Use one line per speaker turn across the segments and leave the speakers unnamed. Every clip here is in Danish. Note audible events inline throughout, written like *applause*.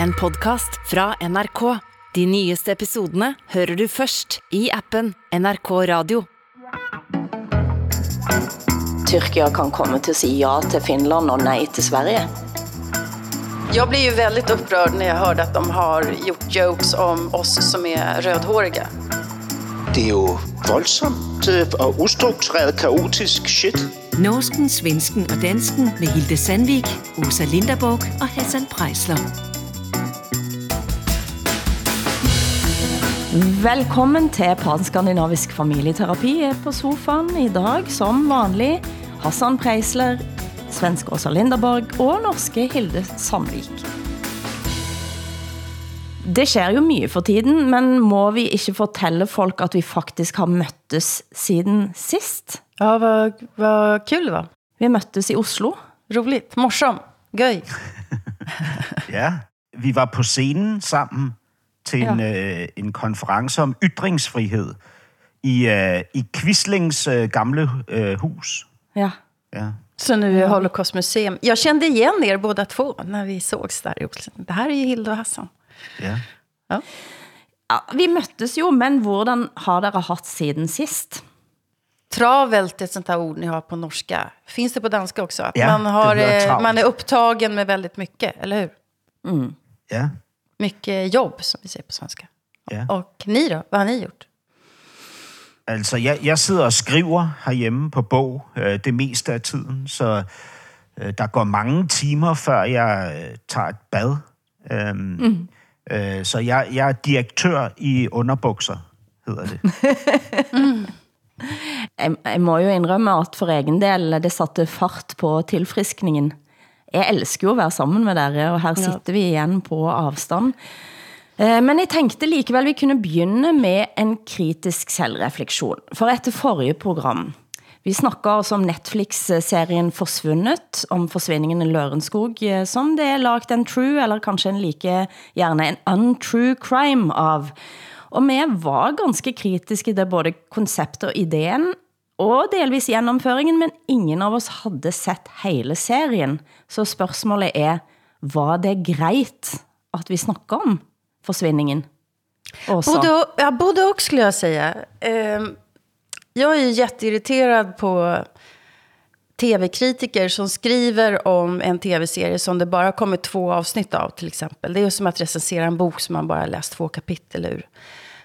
En podcast fra NRK. De nyeste episodene hører du først i appen NRK Radio.
Tyrkia kan komme til at sige ja til Finland og nej til Sverige.
Jag blir ju väldigt upprörd när jag hörde att de har gjort jokes om oss som är rödhåriga.
Det er jo voldsomt øh, og ustruktureret, kaotisk shit.
Norsken, svensken og dansken med Hilde Sandvik, Åsa Linderborg og Hassan Prejsler.
Velkommen til Panskandinavisk familieterapi er på sofaen i dag som vanlig. Hassan Preisler, svenske Åsa Linderborg og norske Hilde Sandvik. Det sker jo mye for tiden, men må vi ikke fortælle folk, at vi faktisk har møttes siden sist?
Ja, vad, vad kul det var.
Vi møttes i Oslo.
Roligt. Morsom. Göj. *laughs*
Ja, vi var på scenen sammen til en, øh, en konference om ytringsfrihed i, øh, i Quislings øh, gamle øh, hus.
Ja.
Ja.
Så nu är Holocaustmuseum. Jag kände igen er båda två när vi sågs där i Oslo. Det här är ju Hilda och Hassan.
Ja.
ja. Vi møttes jo, men hvordan har dere haft siden sist?
Travelt är ett sånt här ord ni har på norska. Finns det på danska också? Att
Ja,
man, har, eh, man är upptagen med väldigt mycket, eller hur?
ja.
Mycket jobb, som vi säger på svenska.
Ja.
Och ni då? Vad har ni gjort?
Altså, jeg, jeg sidder og skriver herhjemme på bog øh, det meste af tiden, så øh, der går mange timer, før jeg øh, tager et bad. Øhm, mm. øh, så jeg, jeg er direktør i underbukser, hedder det. *laughs*
Jeg, jeg må jo indrømme at for egen del, det satte fart på tilfriskningen. Jeg elsker jo at være sammen med dere, og her sitter vi igen på afstand. Eh, Men jeg tænkte likevel, vi kunne begynde med en kritisk selvreflektion. For efter forrige program, vi snakker også om Netflix-serien Forsvundet, om forsvindingen i Lørenskog, eh, som det er lagt en true, eller kanskje en like gjerne en untrue crime av. Og vi var ganske kritiske til både konceptet og ideen, og delvis gennemføringen, men ingen av oss havde sett hele serien. Så spørgsmålet er, var det grejt at vi snakker om forsvinningen? Åsa?
Både ja, både och skulle jag säga. Ehm, jag är jätteirriterad på tv-kritiker som skriver om en tv-serie som det bara kommer två avsnitt av till exempel. Det är ju som att recensera en bok som man bara läst två kapitel ur.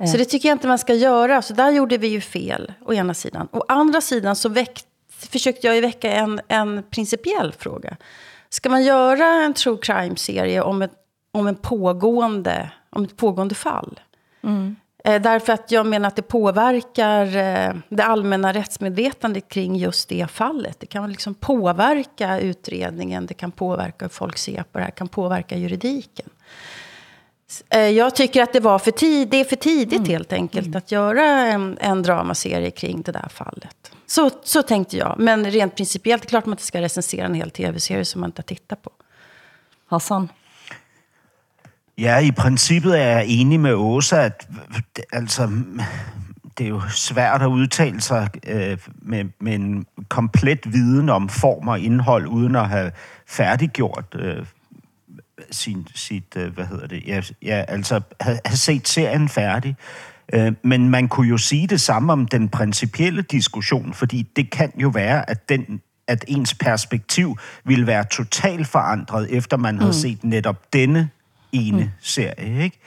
Så det tycker jag inte man ska göra. Så där gjorde vi ju fel, å ena sidan. Å andra sidan så väck, försökte jag ju väcka en, en principiell fråga. Ska man göra en true crime-serie om ett, om, en pågående, om ett pågående fall? Eh, därför att jag menar att det påverkar eh, det allmänna rättsmedvetandet kring just det fallet. Det kan liksom påverka utredningen, det kan påverka hur folk ser på det här, kan påverka juridiken. Eh, Jag tycker att det, var för tid, det är för tidigt helt enkelt att göra en, en dramaserie kring det där fallet. Så, så tänkte jag. Men rent principiellt, det är klart man inte ska recensera en hel tv-serie som man inte har tittat på.
Hassan?
Ja, i princippet er jeg enig med Åsa, at altså, det er jo svært at udtale sig øh, med, med en komplet viden om form og indhold, uden at have færdiggjort øh, sin, sit, øh, hvad hedder det, ja, ja altså have, have set serien færdig. Øh, men man kunne jo sige det samme om den principielle diskussion, fordi det kan jo være, at den at ens perspektiv ville være totalt forandret, efter man havde set netop denne ene mm. serie, ikke?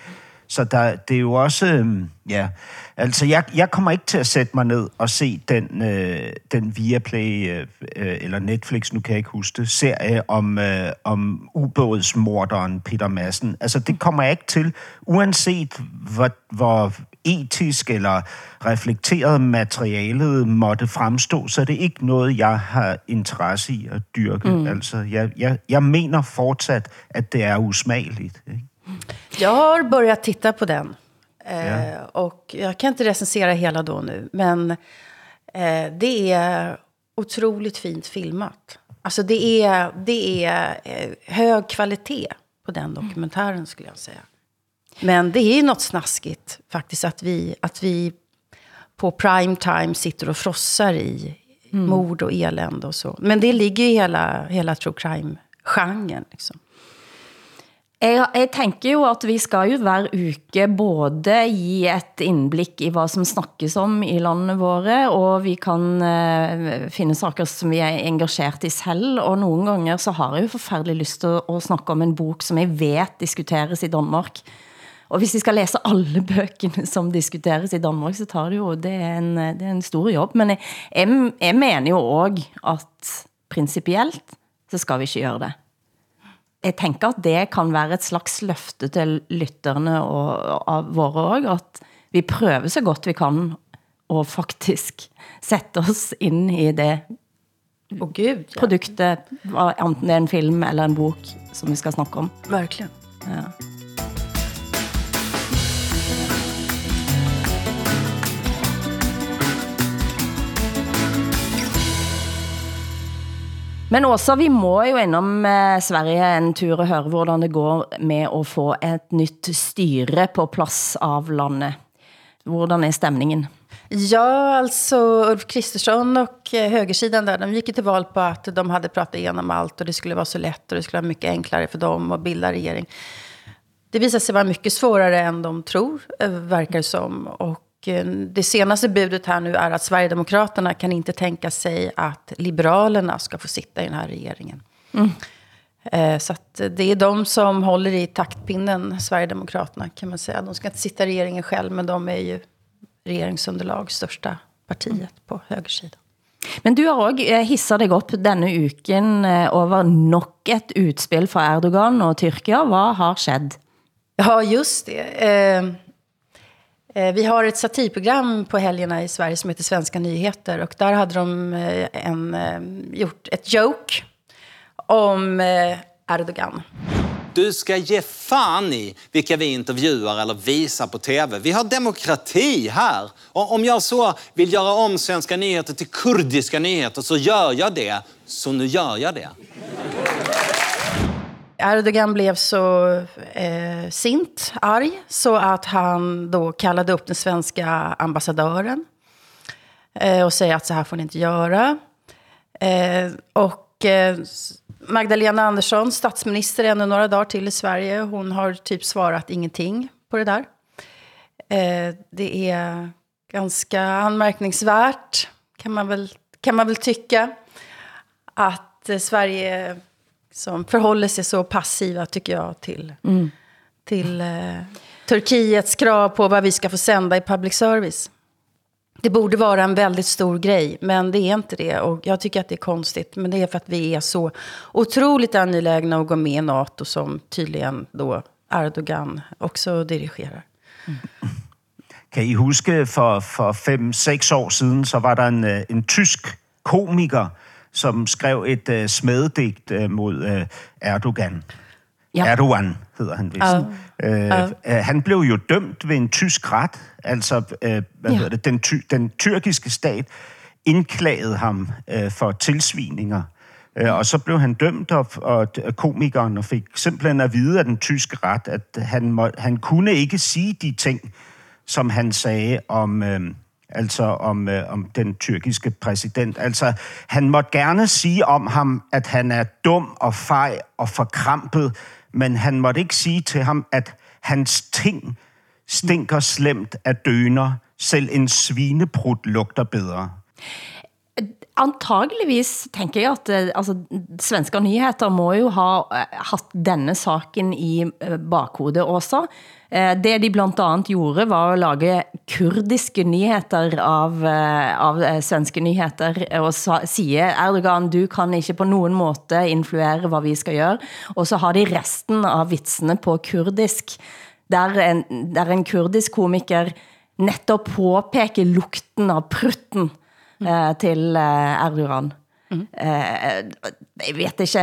Så der, det er jo også, øhm, ja, altså jeg, jeg kommer ikke til at sætte mig ned og se den, øh, den Viaplay, øh, øh, eller Netflix, nu kan jeg ikke huske det, serie om, øh, om ubådsmorderen Peter Madsen. Altså det kommer jeg ikke til, uanset hvor, hvor etisk eller reflekteret materialet måtte fremstå, så er det ikke noget, jeg har interesse i at dyrke. Mm. Altså jeg, jeg, jeg mener fortsat, at det er usmageligt. Ikke?
Jag har börjat titta på den. Eh,
Ja.
Och jag kan inte recensera hela då nu. Men eh, det är otroligt fint filmat. Alltså det är, det är eh, hög kvalitet på den dokumentären skulle jag säga. Men det är ju något snaskigt faktiskt att vi, att vi på prime time sitter och frossar i mord och elände och så. Men det ligger ju i hela, hela true crime-genren. Liksom.
Jeg, jeg tænker jo, at vi skal jo hver uke både give et indblik i hvad som snakkes om i landet våre, og vi kan eh, uh, finde saker, som vi er engageret i selv, og nogle gange så har jeg jo forfærdelig lyst til at snakke om en bok, som jeg vet diskuteres i Danmark. Og hvis vi skal læse alle *laughs* bøkene, som diskuteres i Danmark, så tar det jo, det er en, det er en stor jobb. Men jeg, jeg, jeg mener jo også, at principielt, så skal vi ikke gøre det jeg tænker, at det kan være et slags løfte til lytterne og, av våre også, at vi prøver så godt vi kan og faktisk sætte os ind i det
oh, Gud, ja.
produktet, enten det er en film eller en bok, som vi skal snakke om.
Verkligen.
Ja. Men også, vi må jo innom eh, Sverige en tur og høre, hvordan det går med at få et nytt styre på plads av landet. Hvordan er stemningen?
Ja, alltså Ulf Kristersson och eh, högersidan där, de gick till val på att de hade pratat igenom allt och det skulle vara så lätt och det skulle vara mycket enklare för dem att bilda regering. Det visar sig vara mycket svårare än de tror, eh, verkar som. Och det senaste budet här nu är att Sverigedemokraterna kan inte tänka sig att Liberalerna ska få sitta i den här regeringen. Mm. Eh, så att det är de som håller i taktpinnen, Sverigedemokraterna kan man säga. De ska inte sitta i regeringen själv, men de är ju regeringsunderlag, största partiet på högersidan.
Men du har også eh, hisset dig op denne uken over nok et utspil fra Erdogan og Tyrkia. Hvad har skett?
Ja, just det. Eh, vi har ett satirprogram på helgerna i Sverige som heter Svenska nyheter. Och där hade de eh, en, eh, gjort ett joke om eh, Erdogan.
Du ska ge fan i vilka vi intervjuar eller visar på tv. Vi har demokrati här. Och om jag så vill göra om svenska nyheter till kurdiska nyheter så gör jag det. Så nu gör jag det.
Erdogan blev så eh, sint, arg, så att han då kallade upp den svenska ambassadören eh, och säger att så här får ni inte göra. Eh, och eh, Magdalena Andersson, statsminister ännu några dagar till i Sverige, hon har typ svarat ingenting på det där. Eh, det är ganska anmärkningsvärt, kan man väl, kan man väl tycka, att eh, Sverige som förhåller sig så passiva, tycker jag, till, mm. till eh, Turkiets krav på vad vi ska få sända i public service. Det borde vara en väldigt stor grej, men det är inte det. Och jag tycker att det är konstigt, men det är för att vi är så otroligt angelägna att gå med i NATO som tydligen då Erdogan också dirigerar. Mm.
Kan I huske, for, for fem-seks år siden, så var der en, øh, en tysk komiker, som skrev et uh, smededigt uh, mod uh, Erdogan. Ja. Erdogan hedder han vist. Uh, uh. Uh, han blev jo dømt ved en tysk ret, altså uh, hvad ja. hedder det, den, ty, den tyrkiske stat indklagede ham uh, for tilsvininger. Uh, og så blev han dømt, og, og komikeren og fik simpelthen at vide af den tyske ret, at han, må, han kunne ikke sige de ting, som han sagde om, uh, altså om, øh, om den tyrkiske præsident. Altså, han måtte gerne sige om ham, at han er dum og fej og forkrampet, men han måtte ikke sige til ham, at hans ting stinker slemt af døner. Selv en svineprut lugter bedre.
Antageligvis tænker jeg, at eh, altså, svenske nyheter må jo ha eh, haft denne saken i eh, bakhovedet også. Det de blandt andet gjorde var at lage kurdiske nyheter av, av svenske nyheter og sige, Erdogan, du kan ikke på nogen måte influere, hvad vi skal gøre. Og så har de resten av vitsene på kurdisk, der en, der en kurdisk komiker netop påpeker lukten av prutten eh, til eh, Erdogan. Mm. Uh, jeg vet ikke,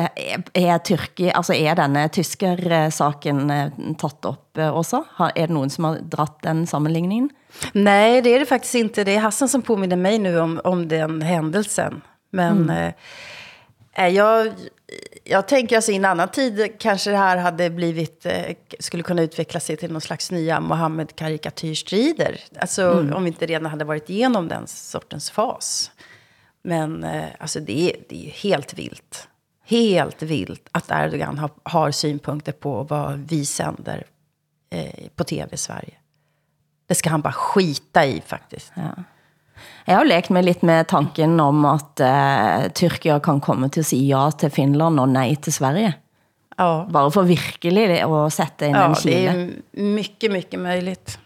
er, Tyrki, altså er denne tysker-saken uh, tatt upp uh, også? Har, er det nogen, som har dratt den sammenligningen?
Nej, det är det faktiskt inte. Det är Hassan som påminner mig nu om, om den händelsen. Men mm. eh, jag, jag tänker alltså i en annan tid kanske det här hade blivit, eh, skulle kunna utveckla sig till någon slags nya Mohammed-karikatyrstrider. Alltså mm. om vi inte redan hade varit igenom den sortens fas. Men eh, alltså det, är, det är helt vilt. helt vilt att Erdogan har, har synpunkter på vad vi sänder eh, på tv i Sverige. Det ska han bara skita i faktiskt.
Ja. Jeg har lekt mig lidt med tanken om, at uh, Tyrkia kan komme til at sige ja til Finland og nej til Sverige.
Ja,
Bare for virkelig at sætte ind
ja
en
det
kile.
är mycket, mycket möjligt.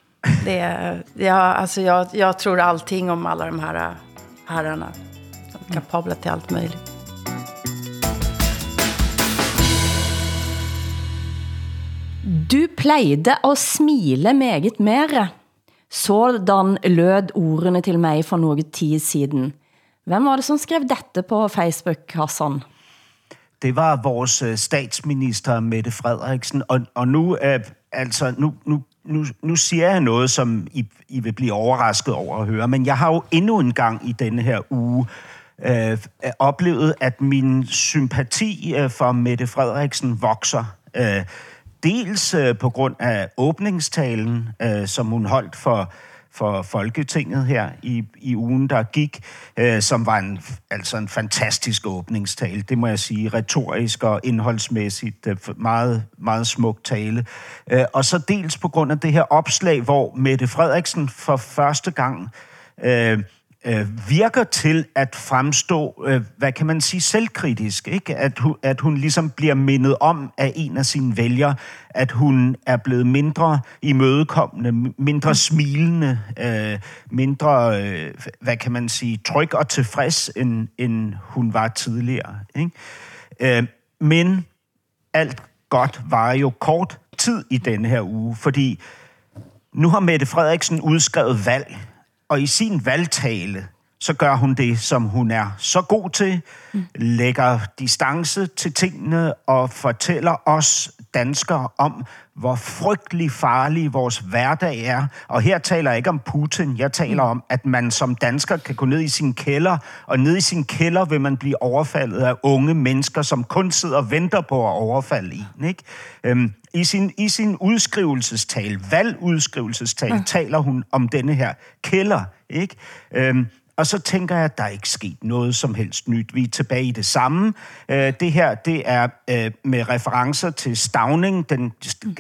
Det är, ja, alltså jag, jag tror allting om alla de här herrarna. De är kapabla till allt möjligt.
Du plejede at smile meget mere. Sådan lød ordene til mig for noget tid siden. Hvem var det, som skrev dette på Facebook, Hassan?
Det var vores øh, statsminister, Mette Frederiksen. Og, og nu, øh, altså, nu, nu, nu, nu siger jeg noget, som I, I vil blive overrasket over at høre. Men jeg har jo endnu en gang i denne her uge øh, oplevet, at min sympati øh, for Mette Frederiksen vokser. Øh, dels øh, på grund af åbningstalen, øh, som hun holdt for for Folketinget her i, i ugen, der gik, øh, som var en, altså en fantastisk åbningstale, det må jeg sige, retorisk og indholdsmæssigt, øh, meget, meget smuk tale. Øh, og så dels på grund af det her opslag, hvor Mette Frederiksen for første gang øh, øh, virker til at fremstå, øh, hvad kan man sige, selvkritisk. Ikke? At, hun, at hun ligesom bliver mindet om af en af sine vælgere, at hun er blevet mindre imødekommende, mindre smilende, øh, mindre, øh, hvad kan man sige, tryg og tilfreds, end, end hun var tidligere. Ikke? Øh, men alt godt var jo kort tid i denne her uge, fordi nu har Mette Frederiksen udskrevet valg, og i sin valgtale, så gør hun det, som hun er så god til, lægger distance til tingene og fortæller os danskere om, hvor frygtelig farlig vores hverdag er. Og her taler jeg ikke om Putin, jeg taler om, at man som dansker kan gå ned i sin kælder, og ned i sin kælder vil man blive overfaldet af unge mennesker, som kun sidder og venter på at overfalde en. Ikke? Øhm, i, sin, I sin udskrivelsestal, valgudskrivelsestal, ja. taler hun om denne her kælder. Ikke? Øhm, og så tænker jeg, at der er ikke sket noget som helst nyt. Vi er tilbage i det samme. Øh, det her, det er øh, med referencer til Stavning, den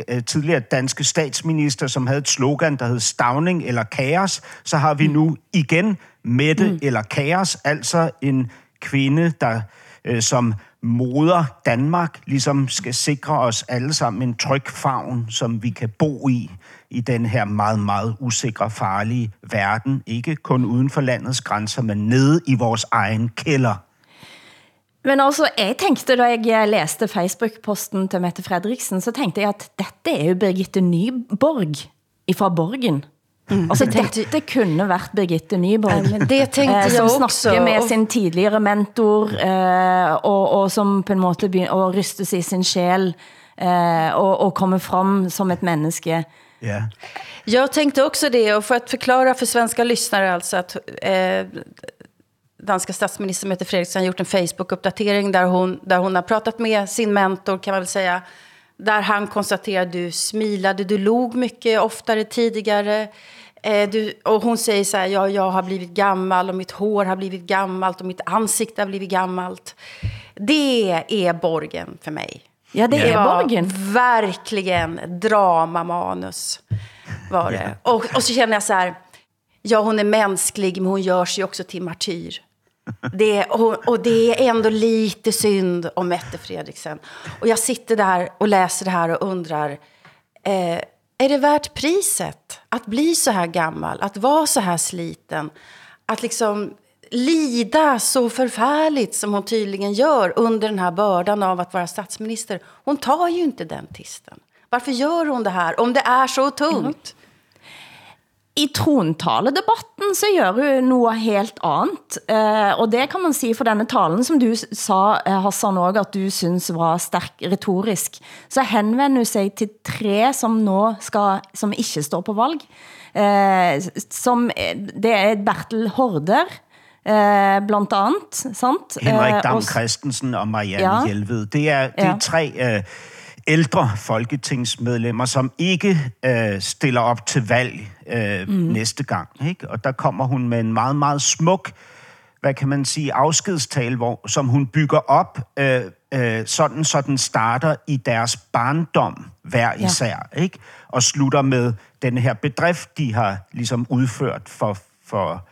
øh, tidligere danske statsminister, som havde et slogan, der hed Stavning eller Kaos. Så har vi nu igen Mette mm. eller Kaos, altså en kvinde, der som moder Danmark ligesom skal sikre os alle sammen en tryg favn, som vi kan bo i, i den her meget, meget usikre, farlige verden. Ikke kun uden for landets grænser, men nede i vores egen kælder.
Men altså, jeg tænkte, da jeg læste Facebook-posten til Mette Frederiksen, så tænkte jeg, at dette er jo Birgitte Nyborg fra Borgen. Mm. Altså,
tänkte-
dette kunne været Birgitte Nyborg.
Ja, men det tänkte
eh,
jag
som
också.
snakker med
Och-
sin tidligere mentor, eh, og, og som på en måte begynner at rystes i sin sjæl, eh, og, og komme frem som et menneske.
Ja.
Jag tänkte också det, och för att förklara för svenska lyssnare alltså att eh, danska statsminister Mette Frederiksen har gjort en Facebook-uppdatering där hon, där hon har pratat med sin mentor, kan man väl säga, där han konstaterar du smilade, du log mycket oftare tidigare. Eh, du, och hon säger så här, ja, jag har blivit gammal och mitt hår har blivit gammalt och mitt ansikte har blivit gammalt. Det är borgen för mig.
Ja, det er
var
Borgen.
verkligen dramamanus. Var det. Och, och så känner jag så här, ja hon är mänsklig men hon gör sig också till martyr. Det, och, och det är ändå lite synd om Mette Fredriksen. Och jag sitter där och läser det här och undrar, eh, är det värt priset att bli så här gammal, att vara så här sliten, att liksom lida så förfärligt som hon tydligen gör under den här bördan av att vara statsminister. Hon tar ju inte den tisten. Varför gör hon det här om det är så tungt?
I trontaledebatten så gør hun noget helt andet, eh, og det kan man sige for denne talen, som du sa, eh, Hassan, også, at du synes var stærk retorisk, så henvender hun sig til tre, som nå skal, som ikke står på valg. Eh, som, eh, det er Bertel Horder, eh, blandt andet, sant?
Henrik
Eh,
Dam Christensen og Marianne
Ja.
ja. Hjelved. Det er, det er
Ja.
tre øh, ældre folketingsmedlemmer, som ikke øh, stiller op til valg øh, mm. næste gang. Ikke? Og der kommer hun med en meget, meget smuk, hvad kan man sige, afskedstale, hvor, som hun bygger op øh, øh, sådan så den starter i deres barndom hver især, ja. ikke? Og slutter med den her bedrift, de har ligesom udført for, for,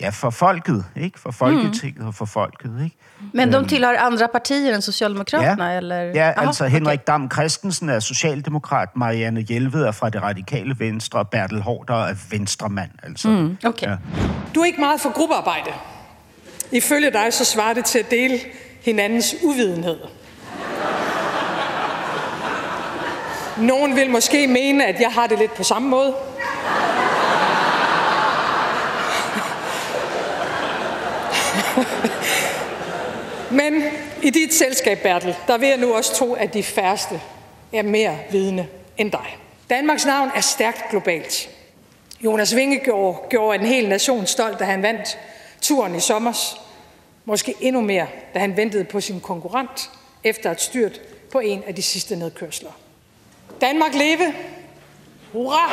ja, for folket, ikke? For Folketinget mm. og for folket, ikke?
Men de tillhör andra partier än Socialdemokraterna?
Ja,
eller?
ja
Aha,
altså Henrik
okej.
Dam Christensen er socialdemokrat, Marianne Hjelved er fra det radikale venstre, og Bertel Hårder er venstremand, altså. Mm.
Okej.
Ja.
Du er ikke meget for gruppearbejde. Ifølge dig så svarer det til at dele hinandens uvidenhed. Nogen vil måske mene, at jeg har det lidt på samme måde. *laughs* Men i dit selskab, Bertel, der vil jeg nu også tro, at de færreste er mere vidne end dig. Danmarks navn er stærkt globalt. Jonas Vingegaard gjorde en hel nation stolt, da han vandt turen i sommers. Måske endnu mere, da han ventede på sin konkurrent efter et styrt på en af de sidste nedkørsler. Danmark leve! Hurra!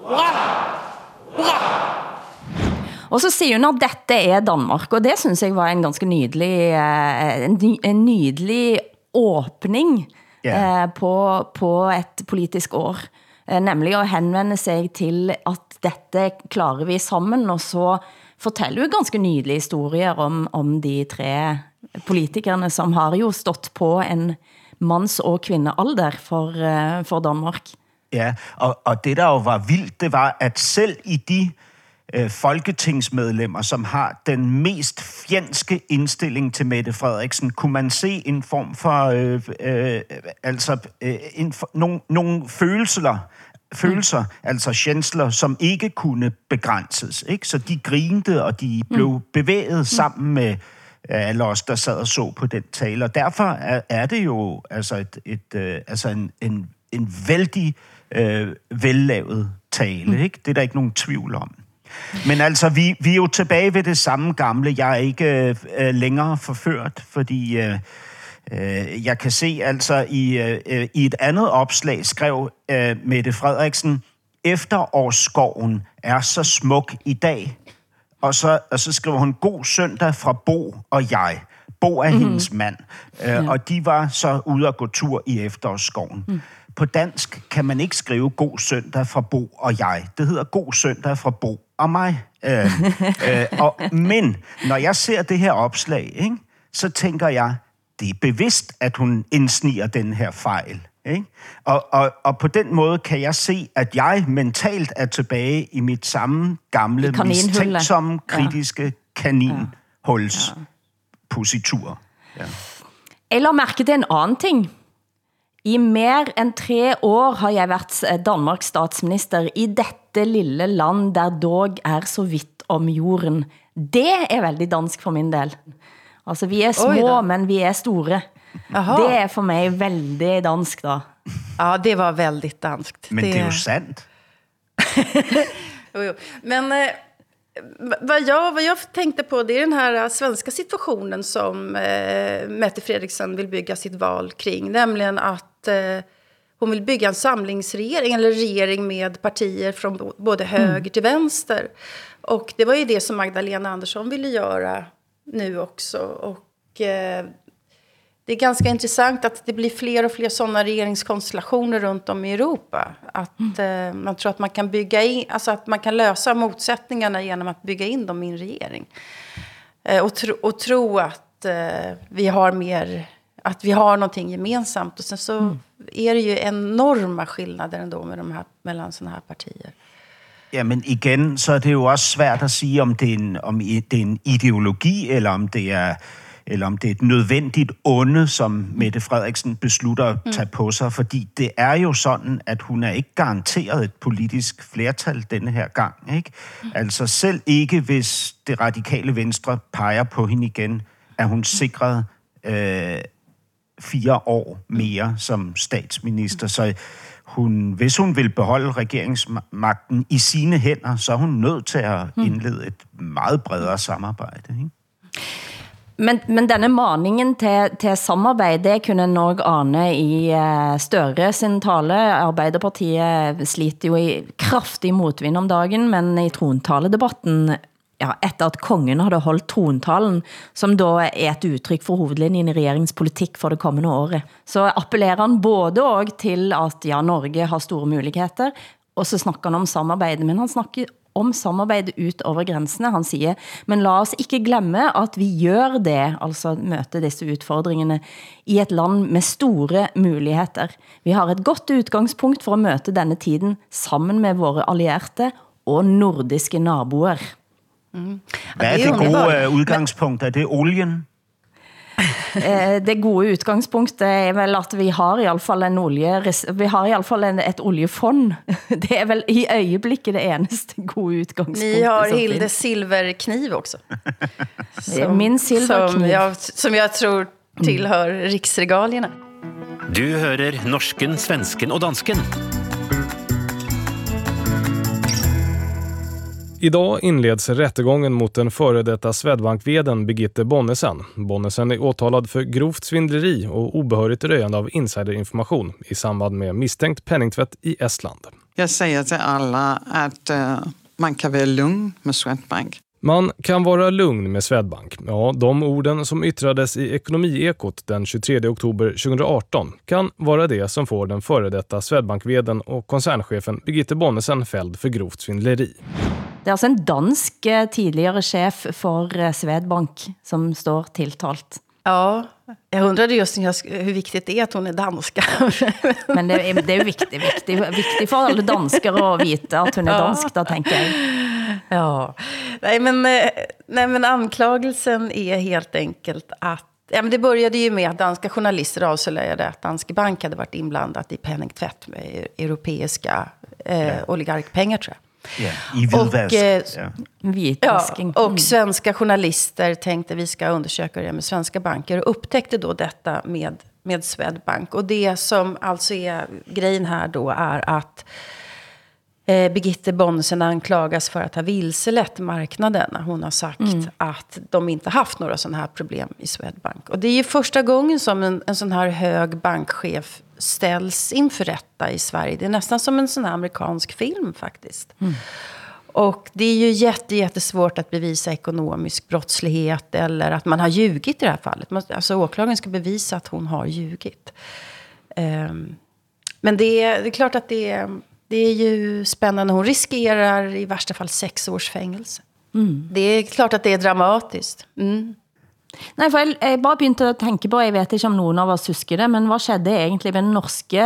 Hurra! Hurra!
Og så siger hun, at dette er Danmark, og det synes jeg var en ganske nydelig, eh, en, ny, en nydelig åbning eh, på, på et politisk år. Eh, nemlig at henvende sig til, at dette klarer vi sammen, og så fortæller hun ganske nydelige historier om, om de tre politikerne, som har jo stått på en mands- og kvindealder for, eh, for Danmark.
Ja, og, og det der jo var vildt, det var, at selv i de øh, folketingsmedlemmer, som har den mest fjendske indstilling til Mette Frederiksen, kunne man se en form for, øh, øh, altså, øh, en, for, nogle, nogle følelser, følelser, mm. altså sjænsler, som ikke kunne begrænses. Ikke? Så de grinte, og de blev mm. bevæget sammen med øh, alle os, der sad og så på den tale. Og derfor er, er det jo altså, et, et, øh, altså en, en, en vældig øh, vellavet tale. Ikke? Det er der ikke nogen tvivl om. Men altså, vi, vi er jo tilbage ved det samme gamle. Jeg er ikke øh, længere forført, fordi øh, øh, jeg kan se altså i, øh, i et andet opslag skrev øh, Mette Frederiksen, efterårsskoven er så smuk i dag. Og så, og så skriver hun, god søndag fra Bo og jeg. Bo er mm-hmm. hendes mand. Øh, ja. Og de var så ude at gå tur i efterårsskoven. Mm. På dansk kan man ikke skrive god søndag fra Bo og jeg. Det hedder god søndag fra Bo og mig. Øh, *laughs* øh, og, men når jeg ser det her opslag, ikke, så tænker jeg, det er bevidst, at hun indsniger den her fejl. Ikke? Og, og, og på den måde kan jeg se, at jeg mentalt er tilbage i mit samme gamle, mistænksomme, kritiske ja. kaninhuls ja. positur. Ja.
La mærke til en anden ting. I mer end tre år har jeg været eh, Danmarks statsminister i dette lille land, der dog er så vidt om jorden. Det er veldig dansk for min del. Altså, vi er små, men vi er store.
Aha.
Det er for mig veldig dansk, da.
Ja, det var väldigt danskt.
Men det, det er jo sandt. *laughs*
Jo, jo. Men eh, vad, jag, vad jag tänkte på det är den här eh, svenska situationen som eh, Mette Fredriksson vill bygga sitt val kring. Nämligen att eh, hon vill bygga en samlingsregering eller regering med partier från både höger till vänster. Och det var ju det som Magdalena Andersson ville göra nu också. Och eh, det är ganska intressant att det blir fler och fler sådana regeringskonstellationer runt om i Europa. Att eh, man tror att man kan bygga in, alltså att man kan lösa motsättningarna genom att bygga in dem i en regering. Eh, och, tro, och tro att eh, vi har mer, att vi har någonting gemensamt. Och sen så är det ju enorma skillnader ändå med de här, mellan sådana här partier.
Jamen igen, så er det jo også svært at sige, om det er en, om det er en ideologi, eller om det er eller om det er et nødvendigt onde, som Mette Frederiksen beslutter at tage på sig, fordi det er jo sådan, at hun er ikke garanteret et politisk flertal denne her gang. Ikke? Altså selv ikke, hvis det radikale venstre peger på hende igen, er hun sikret øh, fire år mere som statsminister. Så hun, hvis hun vil beholde regeringsmagten i sine hænder, så er hun nødt til at indlede et meget bredere samarbejde. Ikke?
Men, men denne maningen til, til samarbejde, kunne en nok ane i eh, Støre sin tale. Arbeiderpartiet sliter jo i kraftig motvind om dagen, men i trontaledebatten ja, efter at kongen havde holdt trontalen, som då er et udtryk for hovedlinjen i regeringspolitik for det kommende året, så appellerer han både og til at ja, Norge har store muligheder, og så snakker han om samarbejde, men han snakker om samarbejde ut over grænsene. Han siger, men lad os ikke glemme, at vi gør det, altså møte disse udfordringerne, i et land med store muligheder. Vi har et godt udgangspunkt for at møte denne tiden sammen med våre allierte og nordiske naboer.
Mm. Hvad er det gode øh, udgangspunkt? Er det olien? *laughs*
Eh, det gode udgangspunktet er vel at vi har i alle fall en olje, vi har i alle fall en, et oljefond. *laughs* Det er vel i øjeblikket det eneste gode udgangspunktet.
Ni har Hilde silverkniv också. *laughs*
som, Min silverkniv.
Som jag, som jag tror tillhör riksregalierna.
Du hører norsken, svensken og dansken.
Idag inleds rättegången mot den före detta Swedbank-veden Birgitte Bonnesen. Bonnesen är åtalad för grovt svindleri och obehörigt röjande av insiderinformation i samband med misstänkt penningtvätt i Estland.
Jag säger till alla att uh, man kan vara lugn med Swedbank.
Man kan vara lugn med Swedbank. Ja, de orden som yttrades i Ekonomiekot den 23 oktober 2018 kan vara det som får den före detta Swedbank-veden och koncernchefen Birgitte Bonnesen fälld för grovt svindleri.
Det er altså en dansk eh, tidligere chef for eh, Svedbank, som står tiltalt.
Ja, jag undrade just hur viktigt det är att hon är danska. *laughs*
Men det är, det är viktigt, viktigt, viktigt för alla danskar att veta att hon är dansk, då tänker jag.
Ja, nej men, eh, nej men anklagelsen är helt enkelt att Ja, men det började ju med att danska journalister avslöjade att Danske Bank hade varit inblandat i penningtvätt med europeiska eh, oligarkpengar tror jag.
Ja, i hvidvask.
Och, eh, ja. ja, och svenska journalister tänkte vi ska undersöka det med svenska banker. Och upptäckte då detta med, med Swedbank. Och det som alltså är grejen här då är att eh, Birgitte Bonnesen anklagas för att ha vilselett marknaden. När hon har sagt mm. att de inte haft några sådana här problem i Swedbank. Och det är ju första gången som en, en sån här hög bankchef ställs inför rätta i Sverige. Det är nästan som en sån här amerikansk film faktiskt. Mm. Och det är ju jätte, jättesvårt att bevisa ekonomisk brottslighet eller att man har ljugit i det här fallet. Alltså åklagaren ska bevisa att hon har ljugit. Um, men det är, det är klart att det är, det är ju spännande. Hon riskerar i värsta fall sex års fängelse. Mm. Det är klart att det är dramatiskt. Mm.
Nej, for jeg, jeg bare begyndte at tænke på, jeg vet ikke om nogen af os husker det, men hvad skedde egentlig med den norske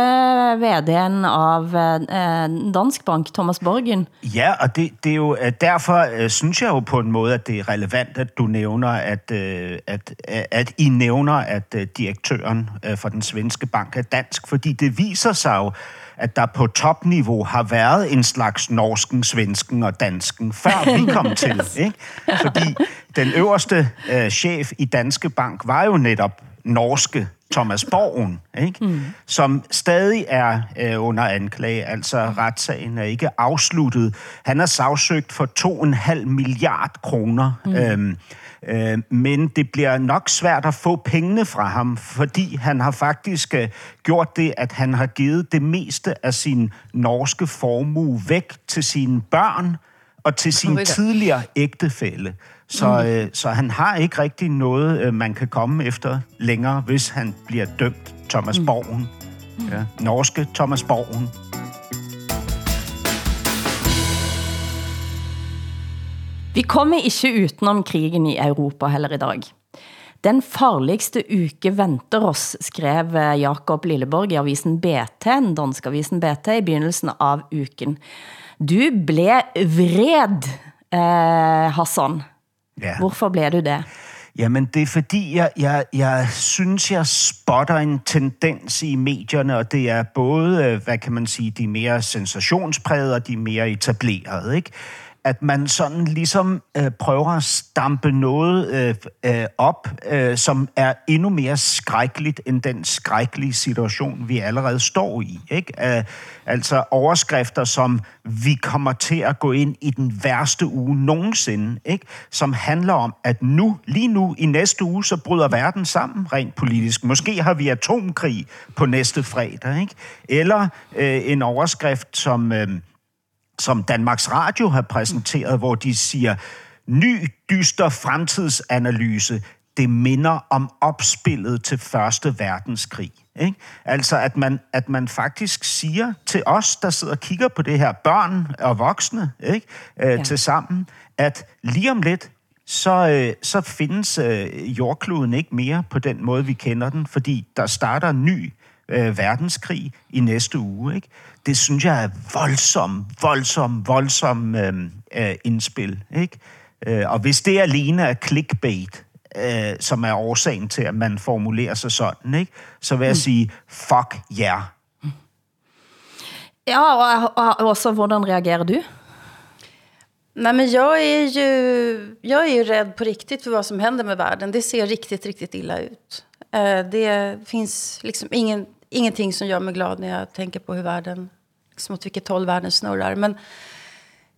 VD'en av eh, Dansk Bank, Thomas Borgen?
Ja, og det, det er jo eh, derfor, øh, synes jeg jo på en måde, at det er relevant, at du nævner, at, øh, at, at I nævner, at direktøren for den svenske bank er dansk, fordi det viser sig jo, at der på topniveau har været en slags norsken, svensken og dansken, før vi kom *laughs* til. Ikke? Fordi den øverste øh, chef i Danske Bank var jo netop norske Thomas Borgen, ikke? Mm. som stadig er øh, under anklage. Altså retssagen er ikke afsluttet. Han er sagsøgt for 2,5 milliard kroner. Mm. Øhm, Øh, men det bliver nok svært at få pengene fra ham, fordi han har faktisk øh, gjort det, at han har givet det meste af sin norske formue væk til sine børn og til sin tidligere ægtefælle. Så, mm. øh, så han har ikke rigtig noget, øh, man kan komme efter længere, hvis han bliver dømt Thomas mm. Borgen. Ja, norske Thomas Borgen.
Vi kommer ikke utenom krigen i Europa heller i dag. Den farligste uke venter oss, skrev Jakob Lilleborg i avisen BT, den danske avisen BT, i begyndelsen av uken. Du blev vred, eh, Hassan. Ja. Hvorfor blev du det?
Jamen, det er fordi, jeg, jeg, jeg synes, jeg spotter en tendens i medierne, og det er både, øh, hvad kan man sige, de mere sensationsprægede og de mere etablerede, ikke? At man sådan ligesom øh, prøver at stampe noget øh, øh, op, øh, som er endnu mere skrækkeligt end den skrækkelige situation, vi allerede står i. Ikke? Øh, altså overskrifter som, vi kommer til at gå ind i den værste uge nogensinde, ikke? som handler om, at nu, lige nu, i næste uge, så bryder verden sammen rent politisk. Måske har vi atomkrig på næste fredag. Ikke? Eller øh, en overskrift som... Øh, som Danmarks Radio har præsenteret, hvor de siger, ny, dyster fremtidsanalyse. Det minder om opspillet til Første Verdenskrig. Ikke? Altså, at man, at man faktisk siger til os, der sidder og kigger på det her, børn og voksne, ikke? Øh, ja. til sammen, at lige om lidt, så, øh, så findes øh, jordkloden ikke mere på den måde, vi kender den, fordi der starter en ny øh, verdenskrig i næste uge. Ikke? Det synes jeg er voldsom, voldsom, voldsom øh, øh, indspil. Ikke? Øh, og hvis det alene er clickbait, øh, som er årsagen til, at man formulerer sig sådan, ikke? så vil jeg mm. sige, fuck yeah.
Ja, og, og også, hvordan reagerer du?
Nej, men jag är, ju, jag är ju rädd på riktigt för vad som händer med världen. Det ser riktigt, riktigt illa ut. Eh, det finns liksom ingen, ingenting som gör mig glad när jag tänker på hur världen, liksom åt vilket håll världen snurrar. Men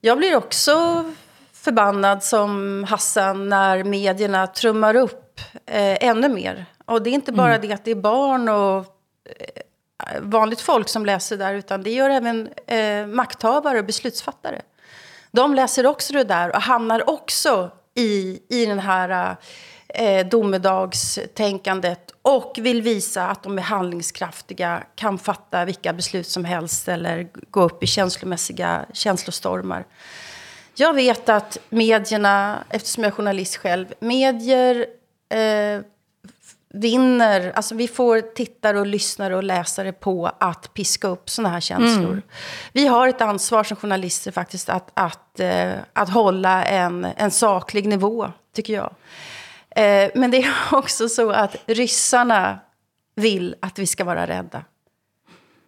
jag blir också förbannad som Hassan när medierna trummar upp eh, ännu mer. Och det är inte bara mm. det att det är barn och eh, vanligt folk som läser där, utan det gör även eh, makthavare och beslutsfattare. De läser också det där och hamnar också i, i den här eh, domedagstänkandet och vill visa att de är handlingskraftiga, kan fatta vilka beslut som helst eller gå upp i känslomässiga känslostormar. Jag vet att medierna, eftersom jag är journalist själv, medier eh, vinner, alltså vi får tittare och lyssnare och läsare på att piska upp sådana här känslor. Mm. Vi har ett ansvar som journalister faktiskt att, att, eh, att hålla en, en saklig nivå, tycker jag. Eh, men det är *laughs* också så att ryssarna vill att vi ska vara rädda.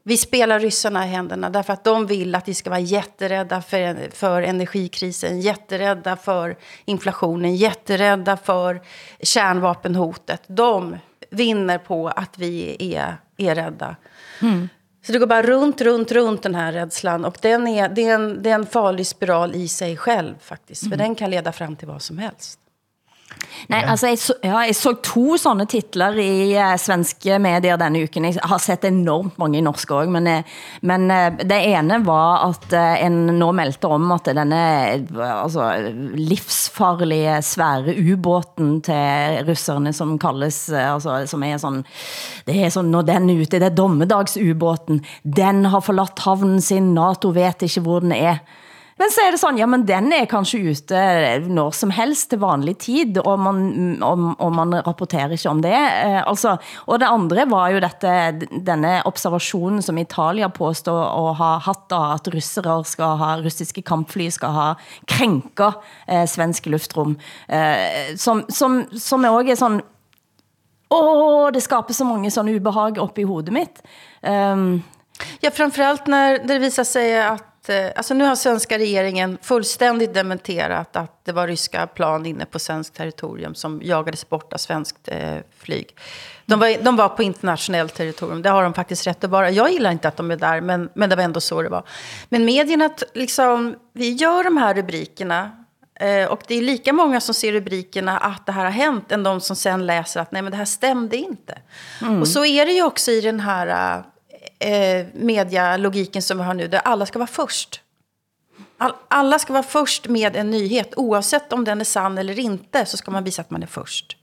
Vi spelar ryssarna i händerna därför att de vill att vi ska vara jätterädda för, för energikrisen, jätterädda för inflationen, jätterädda för kärnvapenhotet. De vinner på att vi är, är rädda. Mm. Så det går bara runt, runt, runt den här rädslan. Och den är, det, är en, det är en farlig spiral i sig själv faktiskt. Mm. För den kan leda fram till vad som helst.
Nej, altså jeg så, ja, jeg så to sånne titler i uh, svenske medier denne uken. Jeg har sett enormt mange i norsk også, men, uh, men uh, det ene var at uh, en nå meldte om at denne altså, livsfarlige, svære ubåten til russerne, som kaldes, altså, som er sådan, det er sådan, når den er ute, det er dommedagsubåten, den har forladt havnen sin, NATO vet ikke hvor den er. Men så er det sådan, ja, men den er kanskje ute når som helst til vanlig tid, og man, og, og man rapporterer ikke om det. Eh, altså, og det andre var jo dette, denne observationen, som Italia påstår at ha hatt, da, at russere skal ha, russiske kampfly skal ha krænker eh, svensk luftrum, eh, som, som, som også er sådan, åh, det skaper så mange sådan ubehag op i hovedet mitt. Um,
ja, framförallt när det visar sig att alltså nu har svenska regeringen fullständigt dementerat att det var ryska plan inne på svensk territorium som jagades bort av svenskt eh, flyg. De var, de var på internationellt territorium, det har de faktiskt rätt att vara. Jag gillar inte att de är där, men, men det var ändå så det var. Men medierna, liksom, vi gör de här rubrikerna eh, och det är lika många som ser rubrikerna att det här har hänt än de som sen läser att nej men det här stämde inte. Mm. Och så är det ju också i den här eh, medialogiken som vi har nu, där alla ska vara först. All, alla ska vara först med en nyhet, oavsett om den är sann eller inte, så ska man visa att man är först.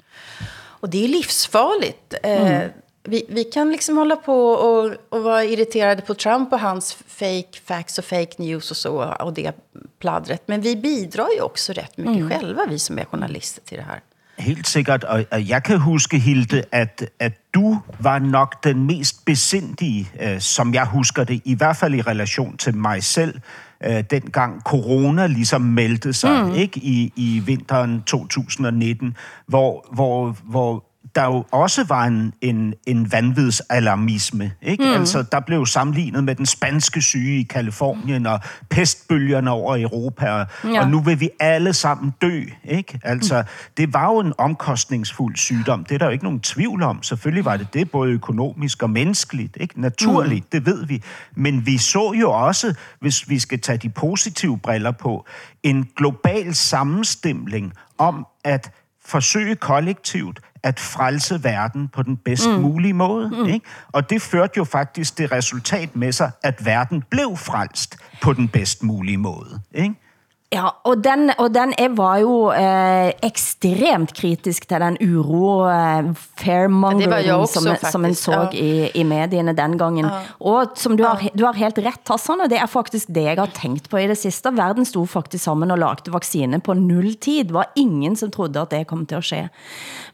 Och det är livsfarligt. Eh, mm. vi, vi kan liksom hålla på och, och vara irriterade på Trump og hans fake facts och fake news och så, och det pladdret. Men vi bidrar ju också rätt mycket mm. själva, vi som är journalister, till det här.
Helt sikkert, og, og jeg kan huske, Hilde, at, at du var nok den mest besindige, øh, som jeg husker det, i hvert fald i relation til mig selv, øh, dengang corona ligesom meldte sig mm. ikke i, i vinteren 2019, hvor, hvor, hvor der jo også var en, en, en vanvidsalarmisme. Ikke? Mm. Altså, der blev sammenlignet med den spanske syge i Kalifornien og pestbølgerne over Europa, og, ja. og nu vil vi alle sammen dø. Ikke? Altså, mm. det var jo en omkostningsfuld sygdom. Det er der jo ikke nogen tvivl om. Selvfølgelig var det det, både økonomisk og menneskeligt. Ikke? Naturligt, mm. det ved vi. Men vi så jo også, hvis vi skal tage de positive briller på, en global sammenstemling om at forsøge kollektivt at frelse verden på den bedst mm. mulige måde. Mm. Ikke? Og det førte jo faktisk det resultat med sig, at verden blev frelst på den bedst mulige måde. Ikke?
Ja, og den, og den er, var jo eh, ekstremt kritisk til den uro eh, fairmongering
også,
som, som en
faktisk,
så
ja.
i, i medierne den gangen.
Ja.
Og som du har, du har helt ret, Hassan, og det er faktisk det jeg har tænkt på i det sidste. Verden stod faktisk sammen og lagde vaccine på null tid. Det var ingen som trodde at det kom til at ske.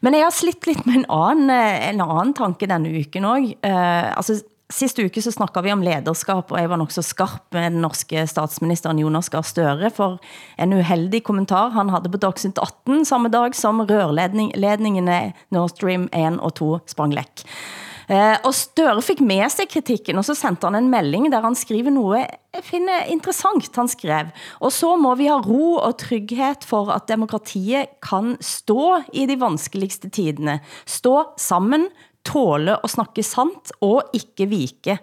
Men jeg har slitt lidt med en anden, eh, en anden tanke denne uken også. Eh, altså, Sidste uke så snakkede vi om lederskab, og jeg var nok så skarp med den norske statsministeren Jonas Gahr Støre for en uheldig kommentar han havde på Dagsnytt 18 samme dag som rørledningene Nord Stream 1 og 2 sprang læk. Eh, og Støre fik med sig kritikken, og så sendte han en melding, der han skriver noget, jeg finder interessant, han skrev. Og så må vi ha ro og trygghed for, at demokratiet kan stå i de vanskeligste tidene. Stå sammen, tåle at snakke sant og ikke vike.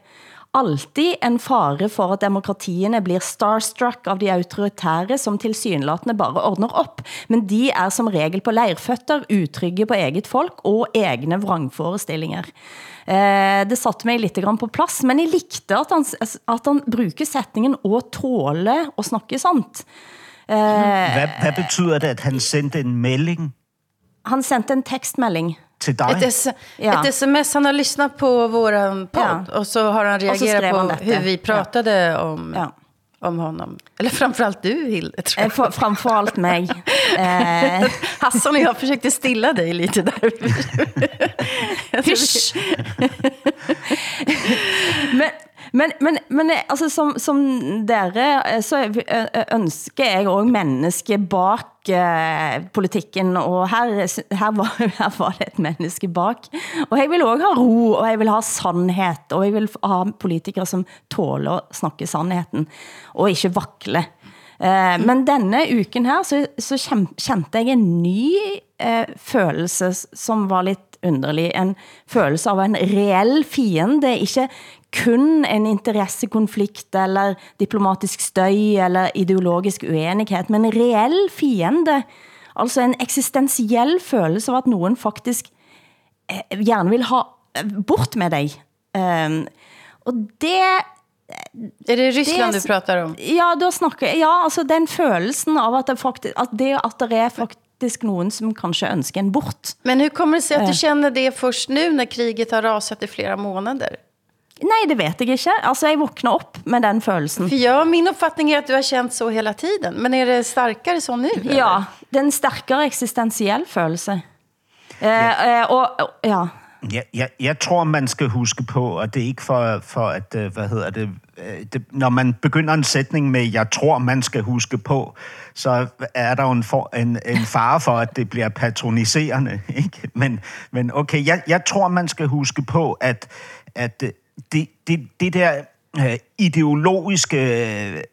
Altid en fare for at demokratierne blir starstruck av de autoritære, som tilsynelatende bare ordner op, men de er som regel på leirføtter, utrygge på eget folk og egne vrangforestillinger. Eh, det satte mig lidt grann på plads, men jeg likte at han, at han bruger sætningen og tåle og snakke sant. Eh,
Hvad, hvad betyder det, at han sendte en melding
han sendte en tekstmelding.
Til dig?
Ett, s-
Ja.
ett sms, han har lyssnat på våran podd och så har han reagerat på
han
hur vi pratade om,
Ja.
om honom. Eller framförallt du, Hilde, tror
Eh,
jag.
for, framfor alt mig. Eh, *laughs*
Hassan och jag försökte stilla dig lite där. *laughs*
Hysch! *laughs* men, men, men, men altså, som, som dere, eh, så eh, eh, ønsker jeg også menneske bak eh, politikken, og her, her, var, *laughs* her var det et menneske bak. Og jeg vil også ha ro, og jeg vil ha sandhed, og jeg vil ha politikere, som tåler at snakke sandheden, og ikke vakle. Eh, men denne uken her, så, så kjem- kjente jeg en ny eh, følelse som var lidt underlig. En følelse av en reell fiende, ikke kun en interessekonflikt eller diplomatisk støy eller ideologisk uenighed, men en reell fiende. Altså en eksistentiel følelse av at nogen faktisk eh, gerne vil ha eh, bort med dig. Um, og det
Är det Ryssland
Det-
du pratar om?
Ja, då snakker ja, altså den følelsen av at det, faktisk, at det, at det er faktisk nogen, som kanskje ønsker en bort.
Men hur kommer det sig
Eh.
du känner det först nu när kriget har rasat i flera månader?
Nej, det vet jeg ikke. Altså, jeg våkner op med den følelsen.
För jag, min uppfattning är att du har känt så hela tiden. Men är det starkare så nu? eller?
Ja, den stærkere eksistentiel følelse. Eh, eh, og, og, ja,
Jeg, jeg, jeg tror, man skal huske på, og det er ikke for, for at, hvad hedder det, det, når man begynder en sætning med, jeg tror, man skal huske på, så er der jo en, for, en, en fare for, at det bliver patroniserende. Ikke? Men, men okay, jeg, jeg tror, man skal huske på, at, at det, det, det der øh, ideologiske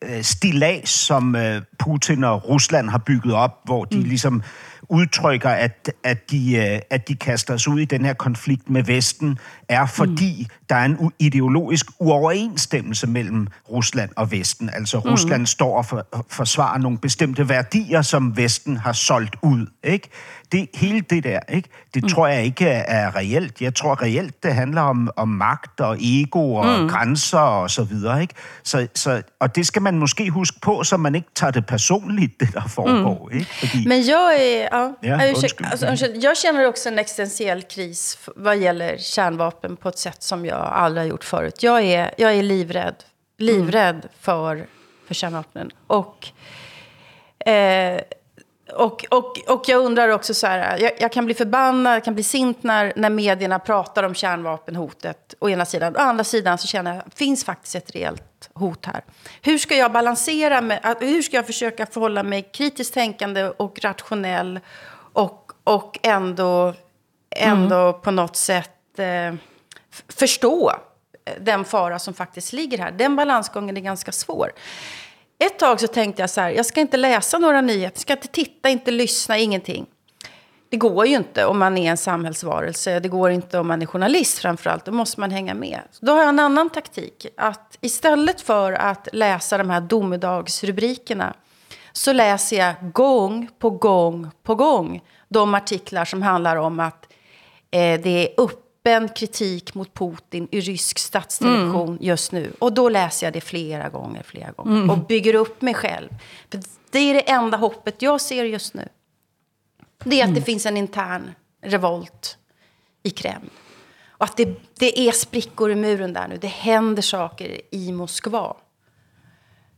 øh, stilas, som øh, Putin og Rusland har bygget op, hvor de mm. ligesom udtrykker, at, at, de, øh, at de kaster sig ud i den her konflikt med Vesten, er fordi mm. der er en ideologisk uoverensstemmelse mellem Rusland og Vesten. Altså mm. Rusland står og for, forsvarer nogle bestemte værdier, som Vesten har solgt ud. Ikke? Det, hele det der, ikke? det mm. tror jeg ikke er, er reelt. Jeg tror reelt, det handler om, om magt og ego og mm. grænser og så videre. Ikke? Så, så, og det skal man måske huske på, så man ikke tager det personligt, det der foregår. Mm. Ikke? Fordi,
Men jag är... Ja,
Ja,
ja,
undskyld.
alltså, ursäkta, jag känner också en existentiell kris vad gäller kärnvapen på ett sätt som jag aldrig har gjort förut. Jag är, jag är livrädd. Livrädd för, för kärnvapnen. Och, eh, och, och, och jag undrar också så här, jag, jag kan bli förbannad, jag kan bli sint när, när medierna pratar om kärnvapenhotet å ena sidan. Å andra sidan så känner jag, finns faktiskt ett reellt hot här. Hur ska jag balansera med, hur ska jag försöka förhålla mig kritiskt tänkande och rationell och, och ändå, ändå på något sätt eh, förstå den fara som faktiskt ligger här. Den balansgången är ganska svår. Ett tag så tänkte jag så här, jag ska inte läsa några nyheter, ska inte titta, inte lyssna, ingenting. Det går ju inte om man är en samhällsvarelse, det går inte om man är journalist framförallt, då måste man hänga med. Så då har jag en annan taktik, att istället för att läsa de här domedagsrubrikerna så läser jag gång på gång på gång de artiklar som handlar om att eh, det är upp öppen kritik mot Putin i rysk statstelevision just nu. Och då läser jag det flera gånger, flera gånger.
Mm.
Och bygger upp mig själv. För det är det enda hoppet jag ser just nu. Det är att det finns en intern revolt i Kreml. Och att det, det är sprickor i muren där nu. Det händer saker i Moskva.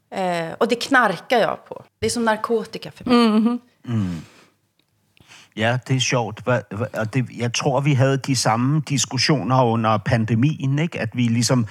Eh, och det knarkar jag på. Det är som narkotika för mig.
Ja, det er sjovt. Og det, jeg tror, vi havde de samme diskussioner under pandemien, ikke? At vi ligesom,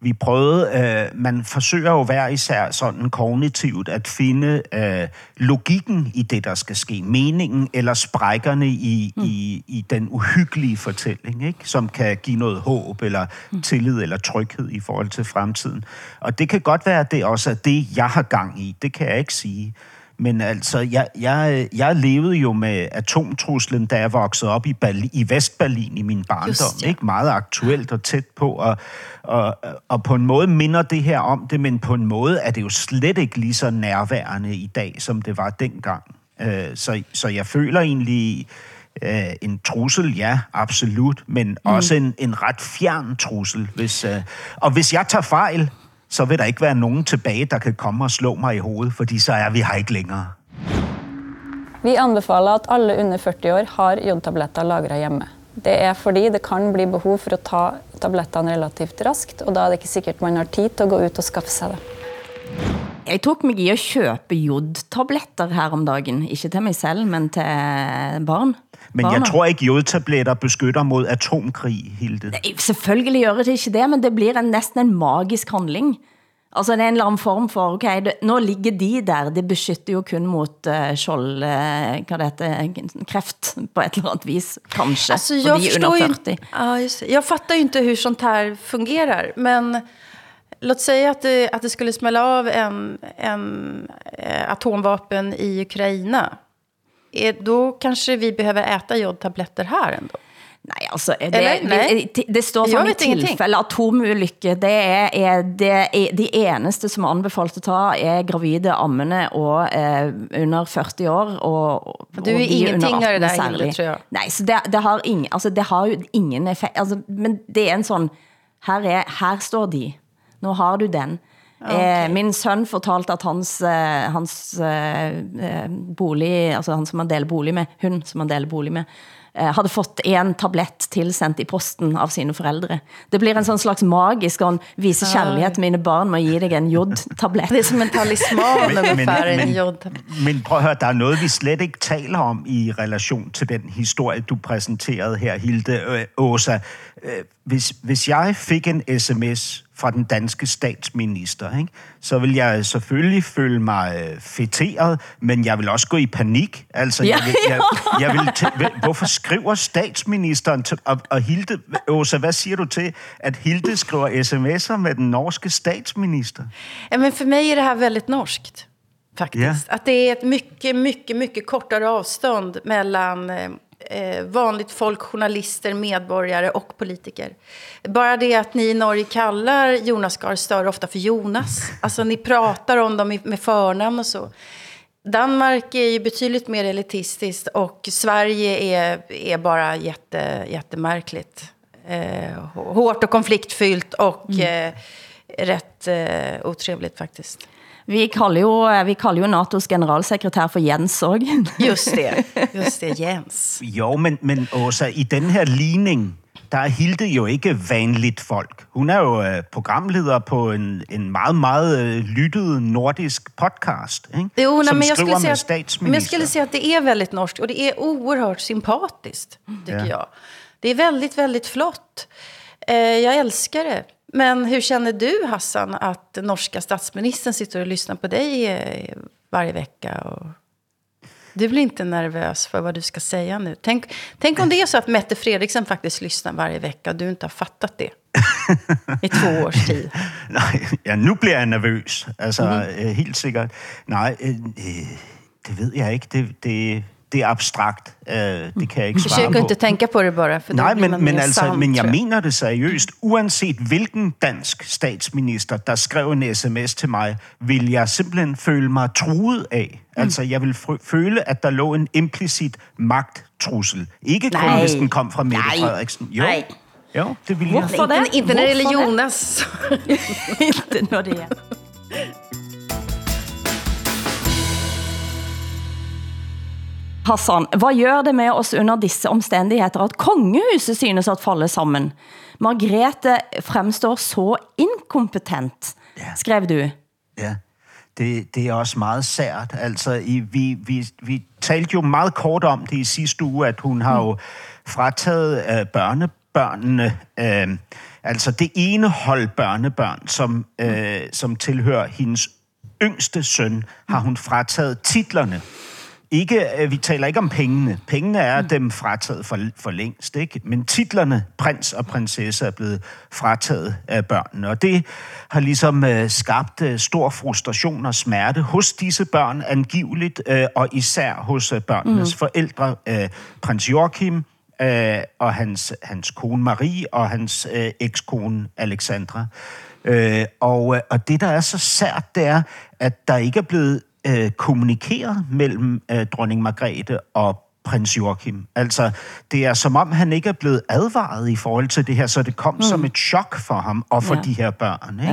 vi prøvede, øh, man forsøger jo hver især sådan kognitivt at finde øh, logikken i det, der skal ske. Meningen eller sprækkerne i, mm. i, i den uhyggelige fortælling, ikke? Som kan give noget håb eller tillid eller tryghed i forhold til fremtiden. Og det kan godt være, at det også er det, jeg har gang i. Det kan jeg ikke sige. Men altså, jeg, jeg, jeg levede jo med atomtruslen, da jeg voksede op i, Berlin, i Vestberlin i min barndom.
Just, ja.
ikke? Meget aktuelt og tæt på. Og, og, og på en måde minder det her om det, men på en måde er det jo slet ikke lige så nærværende i dag, som det var dengang. Øh, så, så jeg føler egentlig øh, en trussel, ja, absolut, men mm. også en, en ret fjern trussel. Hvis, øh, og hvis jeg tager fejl, så vil der ikke være nogen tilbage, der kan komme og slå mig i hovedet, fordi så er vi her ikke længere.
Vi anbefaler at alle under 40 år har jodtabletter lagret hjemme. Det er fordi det kan bli behov for å ta tablettene relativt raskt, og da er det ikke sikkert man har tid til å gå ut og skaffe seg det.
Jeg tok mig i at købe jodtabletter her om dagen. Ikke til mig selv, men til barn.
Men jeg
Barna.
tror ikke, jodtabletter beskytter mod atomkrig, Hilde.
Nej, Selvfølgelig gør det ikke det, men det blir en, næsten en magisk handling. Altså, det er en eller anden form for, okay, det, nå ligger de der, det beskytter jo kun mot uh, skjold, uh, hvad det heter, kræft på et eller andet vis, kanskje,
Alltså,
for
jag,
de er under
ju,
40.
ja, just det. jag fattar ju inte hur sånt här fungerar. Men låt säga att det, att det skulle smälla av en, en eh, atomvapen i Ukraina. Är, då kanske vi behöver äta jodtabletter här ändå.
Nej, altså, det,
Eller? Nej.
det, det står sådan i tilfælde atomulykke, det er, er, det er de eneste, som anbefalt at ta, er gravide, ammende og eh, under 40 år. Og, og
Du er
de
ingenting
under
af det
18
der, Hilde, tror jeg.
Nej, så det, det, har ingen, altså, det har jo ingen effekt. Altså, men det er en sådan, her, er, her står de. Nu har du den. Okay. Eh, min søn fortalte at hans, eh, hans eh, eh, bolig, altså han som han deler bolig med, hun som han deler bolig med, eh, havde fått en tablett tilsendt i posten av sine forældre. Det blir en sådan slags magisk, og vise kærlighed til mine barn med at give dig en jodtablett.
Det är som en talisman ungefär, en
men,
jodtablett.
men prøv at høre, der er noget, vi slet ikke taler om i relation til den historie, du præsenterede her, Hilde øh, Åsa. Øh, Hvis, hvis jeg fik en sms fra den danske statsminister, ikke, så vil jeg selvfølgelig føle mig øh, fætteret, men jeg vil også gå i panik. Altså, jeg vil, jeg, jeg vil tæ- hvorfor skriver statsministeren til, og, og Hilde, Åsa, hvad siger du til, at Hilde skriver sms'er med den norske statsminister?
Ja, men för mig är det här väldigt norskt. Faktiskt.
Ja.
Att det är ett mycket, mycket, mycket kortare avstånd mellan eh, vanligt folk, journalister, medborgare och politiker. Bara det att ni i Norge kallar Jonas Gahr Støre ofta för Jonas. Alltså ni pratar om dem med förnamn och så. Danmark är ju betydligt mer elitistiskt och Sverige är, är bara jätte, jättemärkligt. Eh, hårt och konfliktfyllt och eh, rätt eh, otrevligt faktiskt.
Vi kalder jo, vi kalder jo NATO's generalsekretær for Jens også. *laughs*
Just det, just det, Jens.
Jo, men, men Åsa, i den her ligning, der er Hilde jo ikke vanligt folk. Hun er jo øh, programleder på en, en meget, meget øh, lyttet nordisk podcast, ikke?
Jo, nej,
som
men, jag
skriver
skulle
med
säga att, men jag
statsminister.
skulle säga att det är väldigt norskt och det är oerhört sympatiskt, tycker
Ja.
jag. Det är väldigt, väldigt flott. Eh, jag älskar det. Men hur känner du, Hassan, att norska statsministern sitter och lyssnar på dig eh, varje vecka? Och... Du blir inte nervös för vad du ska säga nu. Tänk, tänk om det är så att Mette Fredriksen faktiskt lyssnar varje vecka och du inte har fattat det i två års tid. *laughs*
Nej, ja, nu bliver jeg nervøs. Altså, mm-hmm. øh, helt sikkert. Nej, øh, det ved jeg ikke. Det, det, det er abstrakt. Øh, det kan jeg ikke svare
Försök
på.
inte tänka på det bara, för då
Nej, men, men, altså,
sann,
men jeg
tror
mener det seriøst. Uanset hvilken dansk statsminister, der skrev en sms til mig, vil jeg simpelthen føle mig truet af. Mm. Altså, jeg vil føle, at der lå en implicit magttrussel. Ikke kun,
Nej.
hvis den kom fra Mette
Nej.
Frederiksen. Jo.
Nej.
Ja, det vill jag.
Hvorfor det?
Inte, inte när det
det?
Jonas.
Inte når det gælder. Hassan, hvad gør det med oss under disse omstændigheder, at kongehuset synes at falde sammen? Margrethe fremstår så inkompetent, skrev du.
Ja, det, det er også meget sært. Altså, i, vi, vi, vi talte jo meget kort om det i sidste uge, at hun har jo frataget øh, børnebørnene, øh, altså det ene hold børnebørn, som, øh, som tilhører hendes yngste søn, har hun frataget titlerne. Ikke, øh, vi taler ikke om pengene. Pengene er mm. dem frataget for, for længst, ikke? Men titlerne, prins og prinsesse, er blevet frataget af børnene. Og det har ligesom øh, skabt øh, stor frustration og smerte hos disse børn angiveligt, øh, og især hos øh, børnenes mm. forældre, øh, prins Joachim, øh, og hans, hans kone Marie og hans øh, ekskone Alexandra. Øh, og, øh, og det, der er så sært, det er, at der ikke er blevet øh, kommunikeret mellem øh, dronning Margrethe og prins Joachim. Altså, det er som om, han ikke er blevet advaret i forhold til det her, så det kom mm. som et chok for ham og for
Ja.
de her børn. Ikke?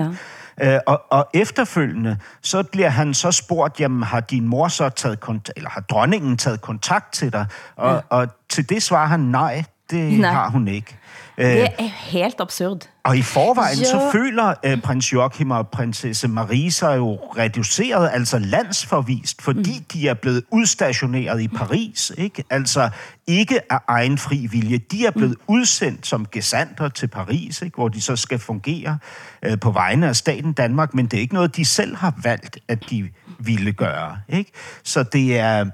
Ja. Øh, og, og efterfølgende, så bliver han så spurgt, jamen har din mor så taget kontakt, eller har dronningen taget kontakt til dig? Og, ja. og til det svarer han, nej, det
nej.
har hun ikke. Øh,
Det er helt absurd.
og i forvejen,
ja.
så føler øh, prins Joachim og prinsesse Marie sig jo reduceret, altså landsforvist, fordi mm. de er blevet udstationeret i Paris, ikke? Altså ikke af egen fri vilje. De er blevet mm. udsendt som gesanter til Paris, ikke? Hvor de så skal fungere øh, på vegne af staten Danmark, men det er ikke noget, de selv har valgt, at de ville gøre, ikke? Så det er,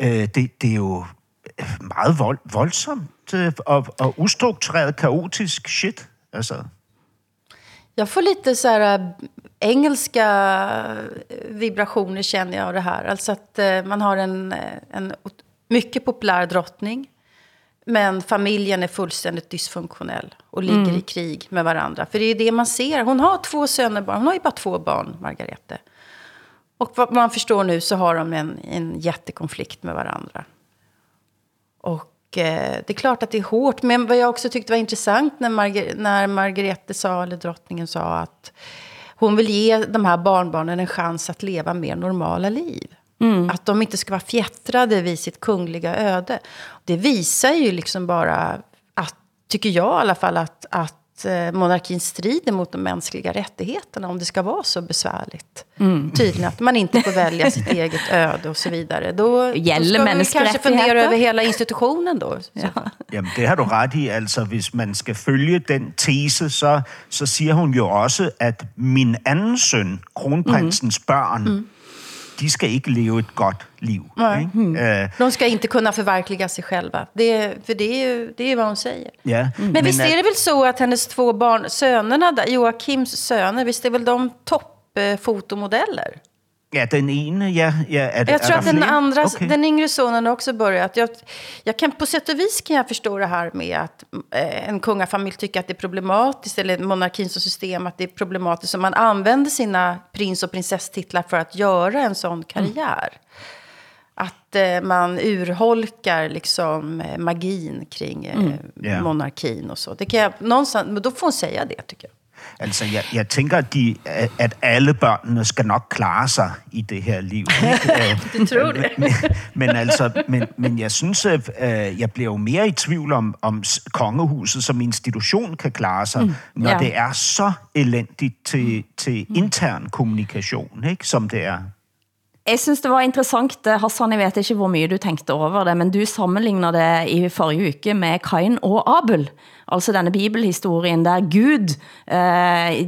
øh, det, det er jo meget vold, voldsomt øh, og, og ustruktureret, kaotisk shit, altså.
Jag får lite så här äh, engelska vibrationer känner jag av det här. Alltså att eh, man har en, en mycket populär drottning. Men familjen är fullständigt dysfunktionell och ligger
Mm.
i krig med varandra. För det är det man ser. Hon har två söner bara. Hon har ju bara två barn, Margarete. Och vad man förstår nu så har de en, en jättekonflikt med varandra. Och eh, det är klart att det är hårt. Men vad jag också tyckte var intressant när, Margar- när Margarete sa, eller drottningen sa att hon vill ge de här barnbarnen en chans att leva mer normala liv. Att de inte ska vara fjättrade vid sitt kungliga öde. Det visar ju liksom bara att, tycker jag i alla fall, att, att monarkin strider mot de mänskliga rättigheterna om det ska vara så besvärligt. Tydligen att man inte får välja sitt eget öde och så vidare. Då, då
Gäller
ska vi kanske fundera över hela institutionen då. Ja.
Jamen, det har du ret i. Altså, hvis man skal følge den tese, så, så siger hun jo også, at min anden søn, kronprinsens mm. børn, mm. De skal ikke leve et godt liv.
Nej.
Øh,
De ska inte kunna förverkliga sig själva. Det, för det är ju det är vad hon säger.
ja.
Men, visst
at-
är det väl så att hennes två barn, sönerna, där, Joakims söner, visst är väl de toppfotomodeller?
Ja, den ene, ja. ja er,
Jag tror att den, andra,
Okay.
den yngre sonen har också börjat. Jag, jag kan, på sätt och vis kan jag förstå det här med att eh, en kungafamilj tycker att det är problematiskt, eller monarkin som system, att det är problematiskt. Så man använder sina prins och prinsesstitlar för att göra en sån karriär. Att eh, man urholkar liksom eh, magin kring eh,
Ja.
monarkin och så. Det kan jeg, någonstans, men då får hon säga det, tycker jag.
Altså, jeg, jeg tænker, at, de, at alle børnene skal nok klare sig i det her liv. *laughs* Øh,
Du tror det?
men, men, altså, men, men jeg synes, at øh, jeg bliver jo mere i tvivl om, om kongehuset som institution kan klare sig, mm. når
Ja.
ja. det er så elendigt til, til intern kommunikation, ikke, som det er.
Jeg synes det var interessant, Hassan, jeg vet ikke hvor mye du tænkte over det, men du sammenligner det i forrige uke med Kain og Abel. Altså denne bibelhistorien der Gud eh,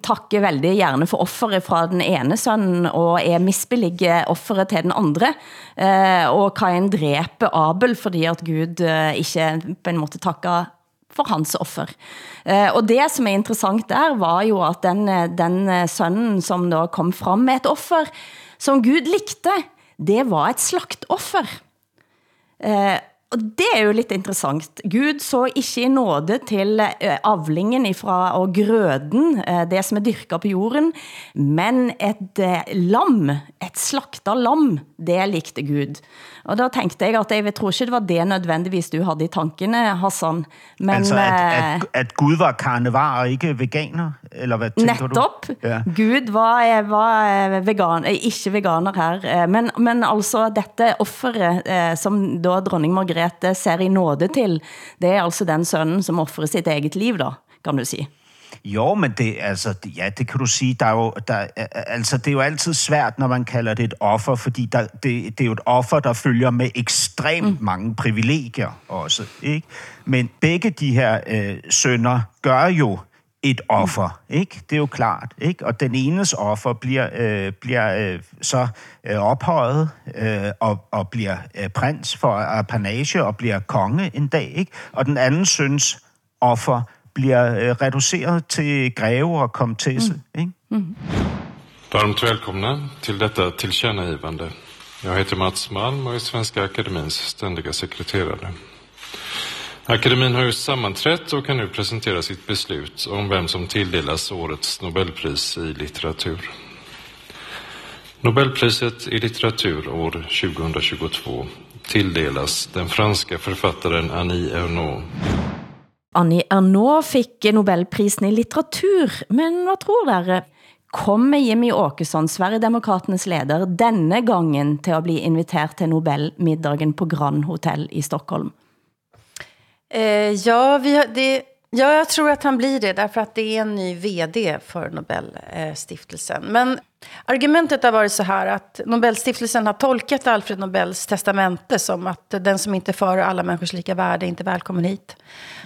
takker veldig gerne for offeret fra den ene sønnen og er misbillige offeret til den andre. Eh, og Kain dræber Abel, fordi at Gud eh, ikke på en måte takker for hans offer. Eh, og det som er interessant der, var jo at den, eh, den eh, sønnen som da kom frem med et offer, som Gud likte, det var et slagtoffer. Eh, Og det er jo lidt interessant. Gud så ikke i nåde til eh, avlingen ifra og grøden, eh, det som er dyrket på jorden, men et eh, lam, et slaktet lam, det likte Gud. Og da tænkte jeg, at jeg tror ikke, det var det nødvendigvis du havde i tankene, Hassan. Men,
altså, at,
eh,
at, at Gud var karnevar og ikke veganer? Eller hvad tænker
Netop.
du? Ja.
Gud var, var vegan, eh, ikke veganer her, eh, men, men altså dette offeret, eh, som da dronning Margrethe ser i nåde til, det er altså den sønnen, som offrer sit eget liv da, kan du sige.
Jo, men det, altså, ja, det kan du sige. Der er jo, der, altså, det er jo altid svært, når man kalder det et offer, fordi der, det, det er jo et offer, der følger med ekstremt mm. mange privilegier også. Ikke? Men begge de her øh, sønner gør jo et offer, ikke? Det er jo klart, ikke? Og den enes offer bliver, øh, bliver øh, så øh, ophøjet øh, og, og bliver øh, prins for apanage og bliver konge en dag, ikke? Og den anden søns offer bliver øh, reduceret til greve og komtesse, mm. ikke?
Varmt välkomna till detta tillkännagivande. Jag heter Mats Malm och är Svenska Akademins ständiga sekreterare. Akademin har just sammanträtt och kan nu presentera sitt beslut om vem som tilldelas årets Nobelpris i litteratur. Nobelpriset i litteratur år 2022 tilldelas den franska författaren Annie Ernaux.
Annie Ernaux fik Nobelprisen i litteratur, men hvad tror dere? Kommer Jimmy Åkesson, Sverigedemokraternes leder, denne gangen til at blive inviteret til Nobelmiddagen på Grand Hotel i Stockholm?
Eh, ja, vi har, det, ja, jag tror att han blir det, därför att det är en ny vd för Nobelstiftelsen. Men argumentet har varit så här att Nobelstiftelsen har tolkat Alfred Nobels testamente som att den som inte för alla människors lika värde är inte välkommen hit.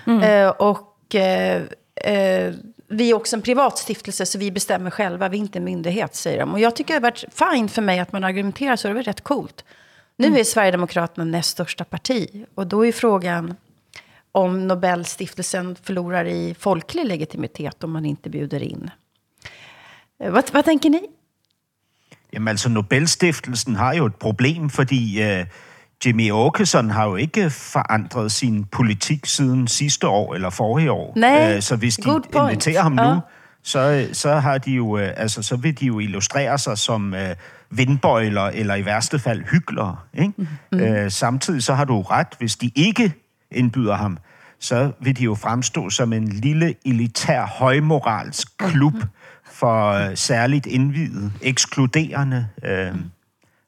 Mm.
Eh, och eh, eh, vi är också en privat stiftelse så vi bestämmer själva, vi är inte en myndighet, säger de. Och jag tycker det har varit fine för mig att man argumenterar så, det var rätt coolt. Nu är Sverigedemokraterna näst största parti och då är frågan om Nobelstiftelsen förlorar i folklig legitimitet om man inte bjuder in. Eh, Vad, vad tänker ni?
Jamen altså, Nobelstiftelsen har jo et problem, fordi øh, Jimmy Åkesson har jo ikke forandret sin politik siden sidste år eller forrige år.
Nej,
Øh, så hvis de
point.
inviterer ham
Ja.
nu, så, så, har de jo, øh, altså, så vil de jo illustrere sig som øh, vindbøjler, eller i værste fald hyklere. Ikke? Mm. Øh, samtidig så har du ret, hvis de ikke indbyder ham, så vil de jo fremstå som en lille elitær højmoralsk klub for øh, særligt indvidet, ekskluderende øh,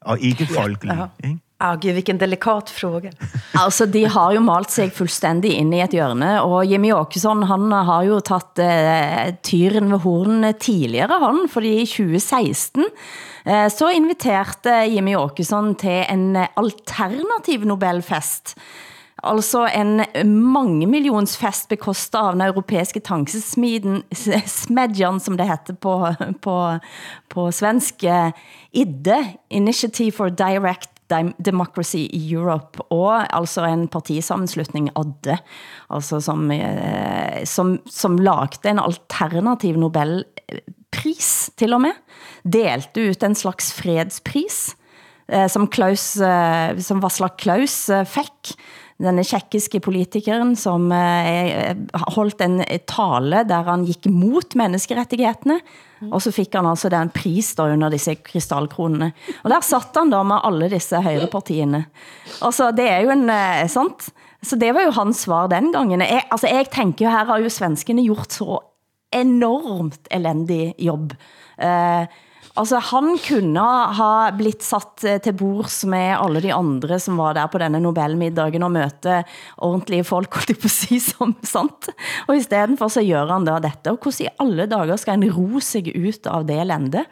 og ikke folkelige.
Jaha.
Ikke?
Ah, gud, vilken delikat fråga. *laughs*
Altså, de har jo malt sig fuldstændig ind i et hjørne, og Jimmy Åkesson, han har jo taget eh, tyren ved hornen tidligere, han, fordi i 2016 eh, så inviterte Jimmy Åkesson til en eh, alternativ Nobelfest, Altså en mangemillionsfest bekostet av den europæiske tankesmiden, Smedjan, som det heter på, på, på svensk, eh, IDDE, Initiative for Direct Democracy i Europe, og altså en partisammenslutning ADDE, altså som, eh, som, som lagde en alternativ Nobelpris til og med, delte ut en slags fredspris, eh, som, Klaus, som Vassla Klaus fik, denne tjekkiske politikeren, som eh, holdt en tale, der han gik mot menneskerettighederne, og så fik han altså den pris der under disse kristallkronene. Og der satt han da med alle disse højrepartiene. Altså, det er jo en, eh, sant? Så det var jo hans svar den gangen. Jeg, altså, jeg tænker jo, her har jo svenskene gjort så enormt elendig jobb. Eh, altså, han kunne ha blitt satt eh, til bords med alle de andre, som var der på denne Nobelmiddagen, og møte ordentlige folk, holdt jeg på at sige, som sant. Og i stedet for så gør han da dette, og hvordan i alle dager skal han ro sig ut av det lende?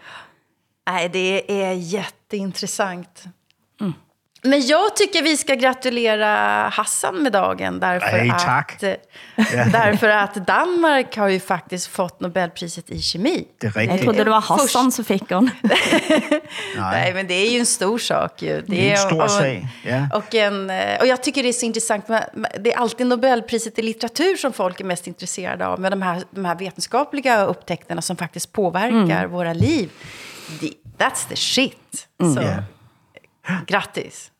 Nej, det är jätteintressant. Men jag tycker vi ska gratulera Hassan med dagen därför,
Nej, tack. *laughs*
att, därför att Danmark har ju faktiskt fått Nobelpriset i kemi.
Det
Jeg
rigtigt.
trodde det var Hassan, som fik han. *laughs*
Nej, men det är ju en stor sak ju.
Det er en stor
och,
sag, ja.
Och, en, eh, och jag tycker det är så intressant, det är alltid Nobelpriset i litteratur som folk är mest intresserade av, med de här, de här vetenskapliga upptäckterna som faktiskt påverkar
Mm.
våra liv. Det, that's the shit. Så,
Ja.
Grattis.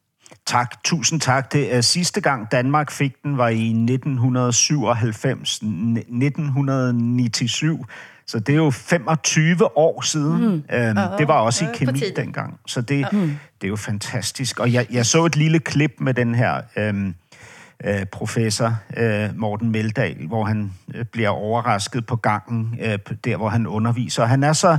Tak, tusind tak. Det er sidste gang Danmark fik den var i 1997, 1997. Så det er jo 25 år siden. Mm. Øhm,
Ja,
det var også i
ja, på
kemi
tide.
dengang. Så det, det er jo fantastisk. Og jeg, jeg så et lille klip med den her øhm, øh, professor øh, Morten Meldal, hvor han øh, bliver overrasket på gangen, øh, der hvor han underviser. Han er så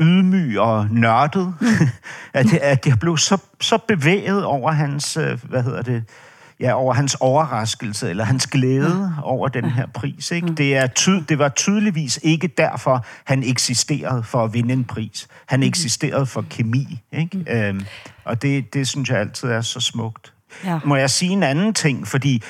ydmyg og nørdet, *laughs* at, at jeg blev så, så bevæget over hans, øh, hvad hedder det, ja, over hans overraskelse, eller hans glæde over den her pris. Ikke? Det, er ty- det var tydeligvis ikke derfor, han eksisterede for at vinde en pris. Han eksisterede for kemi. Ikke? Øhm, og det, det synes jeg altid er så smukt.
Ja.
Må jeg sige en anden ting? Fordi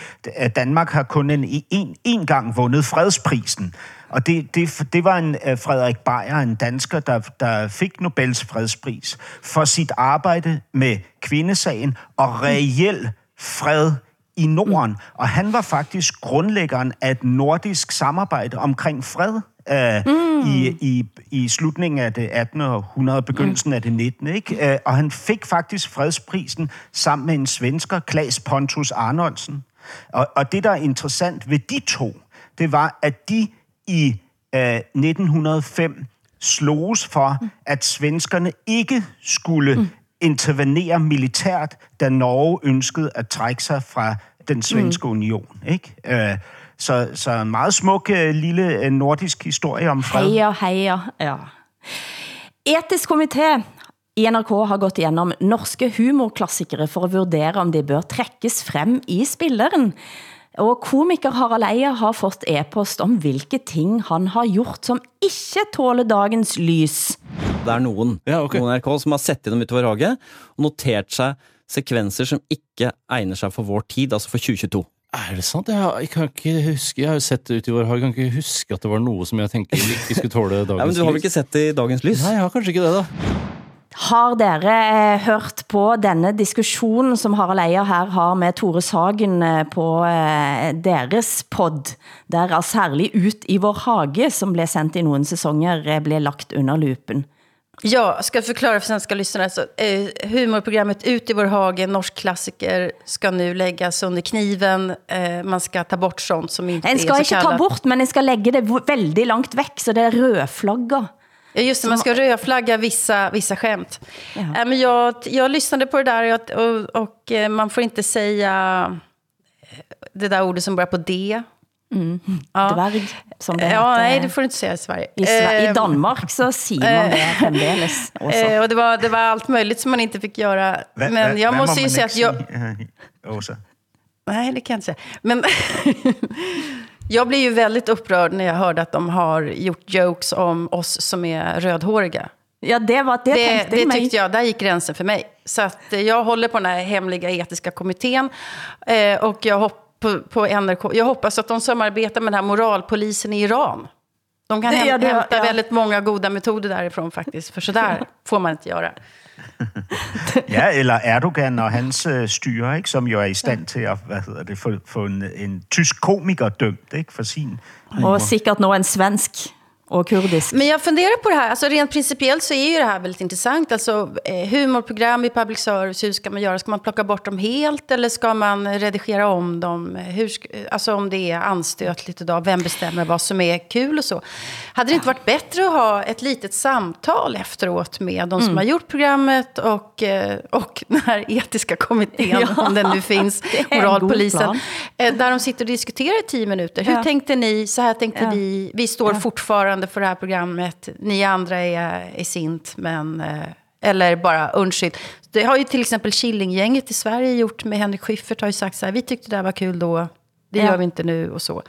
Danmark har kun en, en, en gang vundet fredsprisen. Og det, det, det var en uh, Frederik Beyer, en dansker, der, der fik Nobels fredspris for sit arbejde med kvindesagen og reel fred i Norden. Og han var faktisk grundlæggeren af et nordisk samarbejde omkring fred uh, mm. i, i, i slutningen af det 18. århundrede, begyndelsen mm. af det 19. Ikke? Uh, og han fik faktisk fredsprisen sammen med en svensker, Claes Pontus Arnoldsen. Og, og det, der er interessant ved de to, det var, at de i øh, 1905 sloges for, at svenskerne ikke skulle mm. intervenere militært, da Norge ønskede at trække sig fra den svenske mm. union. Ikke? Øh, så, så en meget smuk øh, lille øh, nordisk historie om fred.
Heia, heia, ja. Etisk komité i NRK har gått igennem norske humorklassikere for at vurdere om de bør trækkes frem i spilleren. Og komiker Harald Eia har fått e-post om hvilke ting han har gjort som ikke tåler dagens lys.
Det er noen ja, okay. noen NRK som har sett gjennom utover haget og notert seg sekvenser som ikke egner seg for vår tid, altså for 2022.
Er det sant? Jeg, har, jeg kan ikke huske, jeg har jo sett det ut i vår hage, jeg kan ikke huske at det var noe som jeg tenker ikke skulle tåle dagens *laughs*
Ja, men du har vel ikke sett det i dagens lys?
Nei, jeg har kanskje ikke det da.
Har dere eh, hørt på denne diskussionen som Harald Eia her har med Tore Sagen eh, på eh, deres podd, der er særlig Ut i vår hage, som blev sendt i nogle sæsoner, eh, blev lagt under lupen?
Ja, ska jag förklara för svenska lyssnare. Så, eh, humorprogrammet Ut i vår hage, norsk klassiker, ska nu läggas under kniven. Eh, man ska ta bort sånt som inte
En
är så
ikke ta
kallat.
bort, men en skal lægge det väldigt langt væk, så det er rødflagger.
Ja, just det, man ska rödflagga vissa, vissa skämt. Ja. men jag, jag lyssnade på det där och, och, och eh, man får inte säga eh, det där ordet som börjar på D.
Mm.
Ja.
Dvärg, som det
Ja,
heter.
nej, det får du inte säga i Sverige.
I, Sver- I
Eh,
Danmark så siger man det fremdeles også. *laughs*
Eh, och det var, det var allt möjligt som man inte fick göra. Men
hvad-
jag måste
må
ju säga att jag...
Åsa?
Nej, det kan jag inte säga. Men *laughs* jag blev ju väldigt upprörd när jag hörde att de har gjort jokes om oss som är rödhåriga.
Ja, det var det,
det,
tänkte
det
mig.
tyckte jag, där gick gränsen för mig. Så att eh, jag håller på den här hemliga etiska kommittén. Eh, och jag, hopp, på, på NRK, jag hoppas att de samarbetar med den här moralpolisen i Iran. De kan
Det-
häm,
ja, det-
hämta
ja.
väldigt många goda metoder därifrån faktiskt. För sådär får man inte göra. *laughs*
Ja, eller Erdogan og hans øh, styre, ikke, som jo er i stand til at hvad hedder det, få, få en, en tysk komiker dømt ikke, for sin humor.
Og sikkert nå en svensk og kurdisk.
Men jag funderar på det här, alltså rent principiellt så är ju det här väldigt intressant. Alltså eh, humorprogram i public service, hur ska man göra? Ska man plocka bort dem helt eller ska man redigera om dem? Hur, alltså om det är anstötligt idag, vem bestämmer vad som är kul och så? Hade det inte varit bättre att ha ett litet samtal efteråt med de som
Mm.
har gjort programmet och, eh, och *laughs* den här etiska kommittén,
Ja,
om den nu finns, *laughs* moralpolisen. Eh, Där de sitter och diskuterar i tio minuter. Hur
Ja.
tänkte ni? Så här tänkte
Ja.
vi. Vi står
Ja.
fortfarande för det här programmet. Ni andra är, är sint, men... eh, Eller bara undskyld. Det har ju till exempel Killinggänget i Sverige gjort med Henrik Schyffert. Har ju sagt så här, vi tyckte det här var kul då. Det
Ja.
gör vi inte nu och så.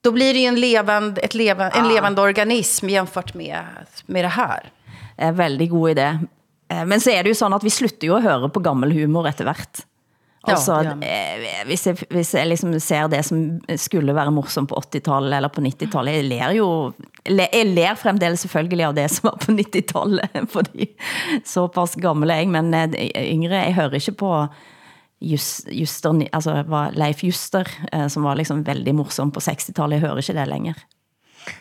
Då blir det ju en levande, ett levande, en levande organism jämfört med, med det här.
Det er veldig god idé. Eh, Men så er det jo sådan, at vi slutter jo at høre på gammel humor etter
Ja,
Altså,
gjør vi.
eh, hvis, jeg, hvis jeg liksom ser det som skulle være morsomt på 80-tallet eller på 90-tallet, jeg ler jo, jeg ler fremdeles selvfølgelig av det som var på 90-tallet, *laughs* fordi såpass gammel er jeg, men eh, yngre, jeg hører ikke på Just, Juster, altså var Leif Juster, eh, som var liksom veldig morsom på 60-tallet, jeg hører ikke det længere.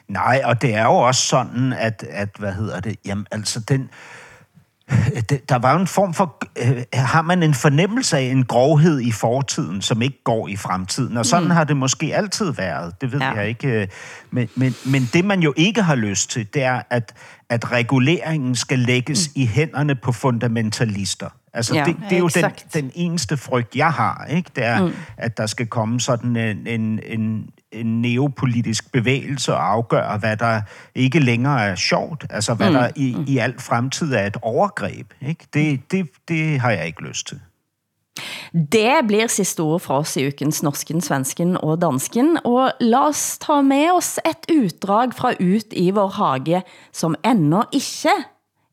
Nej, og det er jo også sådan, at, at hvad hedder det, jamen altså den, det, der var en form for... Øh, har man en fornemmelse af en grovhed i fortiden, som ikke går i fremtiden? Og sådan mm. har det måske altid været. Det ved ja. jeg ikke. øh, Men, men, men det, man jo ikke har lyst til, det er, at, at reguleringen skal lægges mm. i hænderne på fundamentalister. Altså,
Ja,
det, det er jo den,
exakt.
den eneste frygt, jeg har. Ikke? Det er,
Mm.
mm. at der skal komme sådan en, en, en, en neopolitisk bevægelse og afgøre, hvad der ikke længere er sjovt. Altså, hvad
Mm.
mm. der i, i al fremtid er et overgreb. Ikke? Det, det, det har jeg ikke lyst til.
Det blir sidste ord fra oss i ukens Norsken, Svensken og Dansken, og la oss ta med oss et utdrag fra Ut i vår hage, som ennå ikke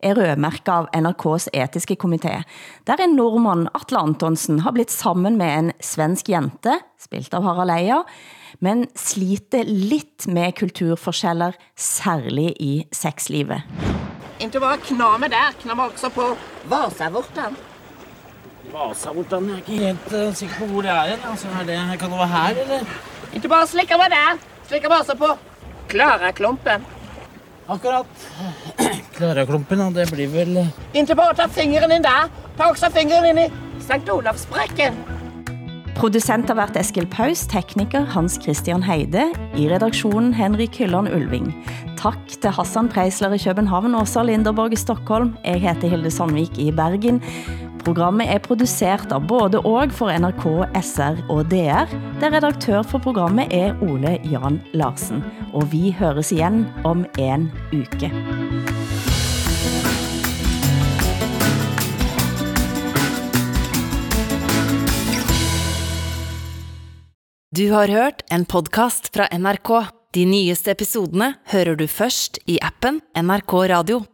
er rødmærket av NRK's etiske komité, der en nordmand, Atle Antonsen, har blitt sammen med en svensk jente, spilt av Harald Eia, men sliter lidt med kulturforskjeller, særligt i sexlivet.
Inte bara knama där, knama också på Vasavörtan.
Vasavortan, jeg er ikke helt uh, sikker på hvor det er. Altså, er det, kan det være her, eller?
Inte bara slicka mig där, slicka Vasa på Klara-klumpen.
Akkurat. Klaraklumpen, ja, det blir vel... eh,
Inte bara ta fingeren in där, ta också fingeren in i Sankt Olofsbräcken.
Producent har været Eskil Paus, tekniker Hans Christian Heide, i redaktionen Henrik Hylland Ulving. Tak til Hassan Preisler i København og Åsa Linderborg i Stockholm. Jeg heter Hilde Sandvik i Bergen. Programmet er produceret av både og for NRK, SR og DR. Der redaktør for programmet er Ole Jan Larsen. Og vi høres igen om en uke.
Du har hørt en podcast fra NRK. De nyeste episodene hører du først i appen NRK Radio.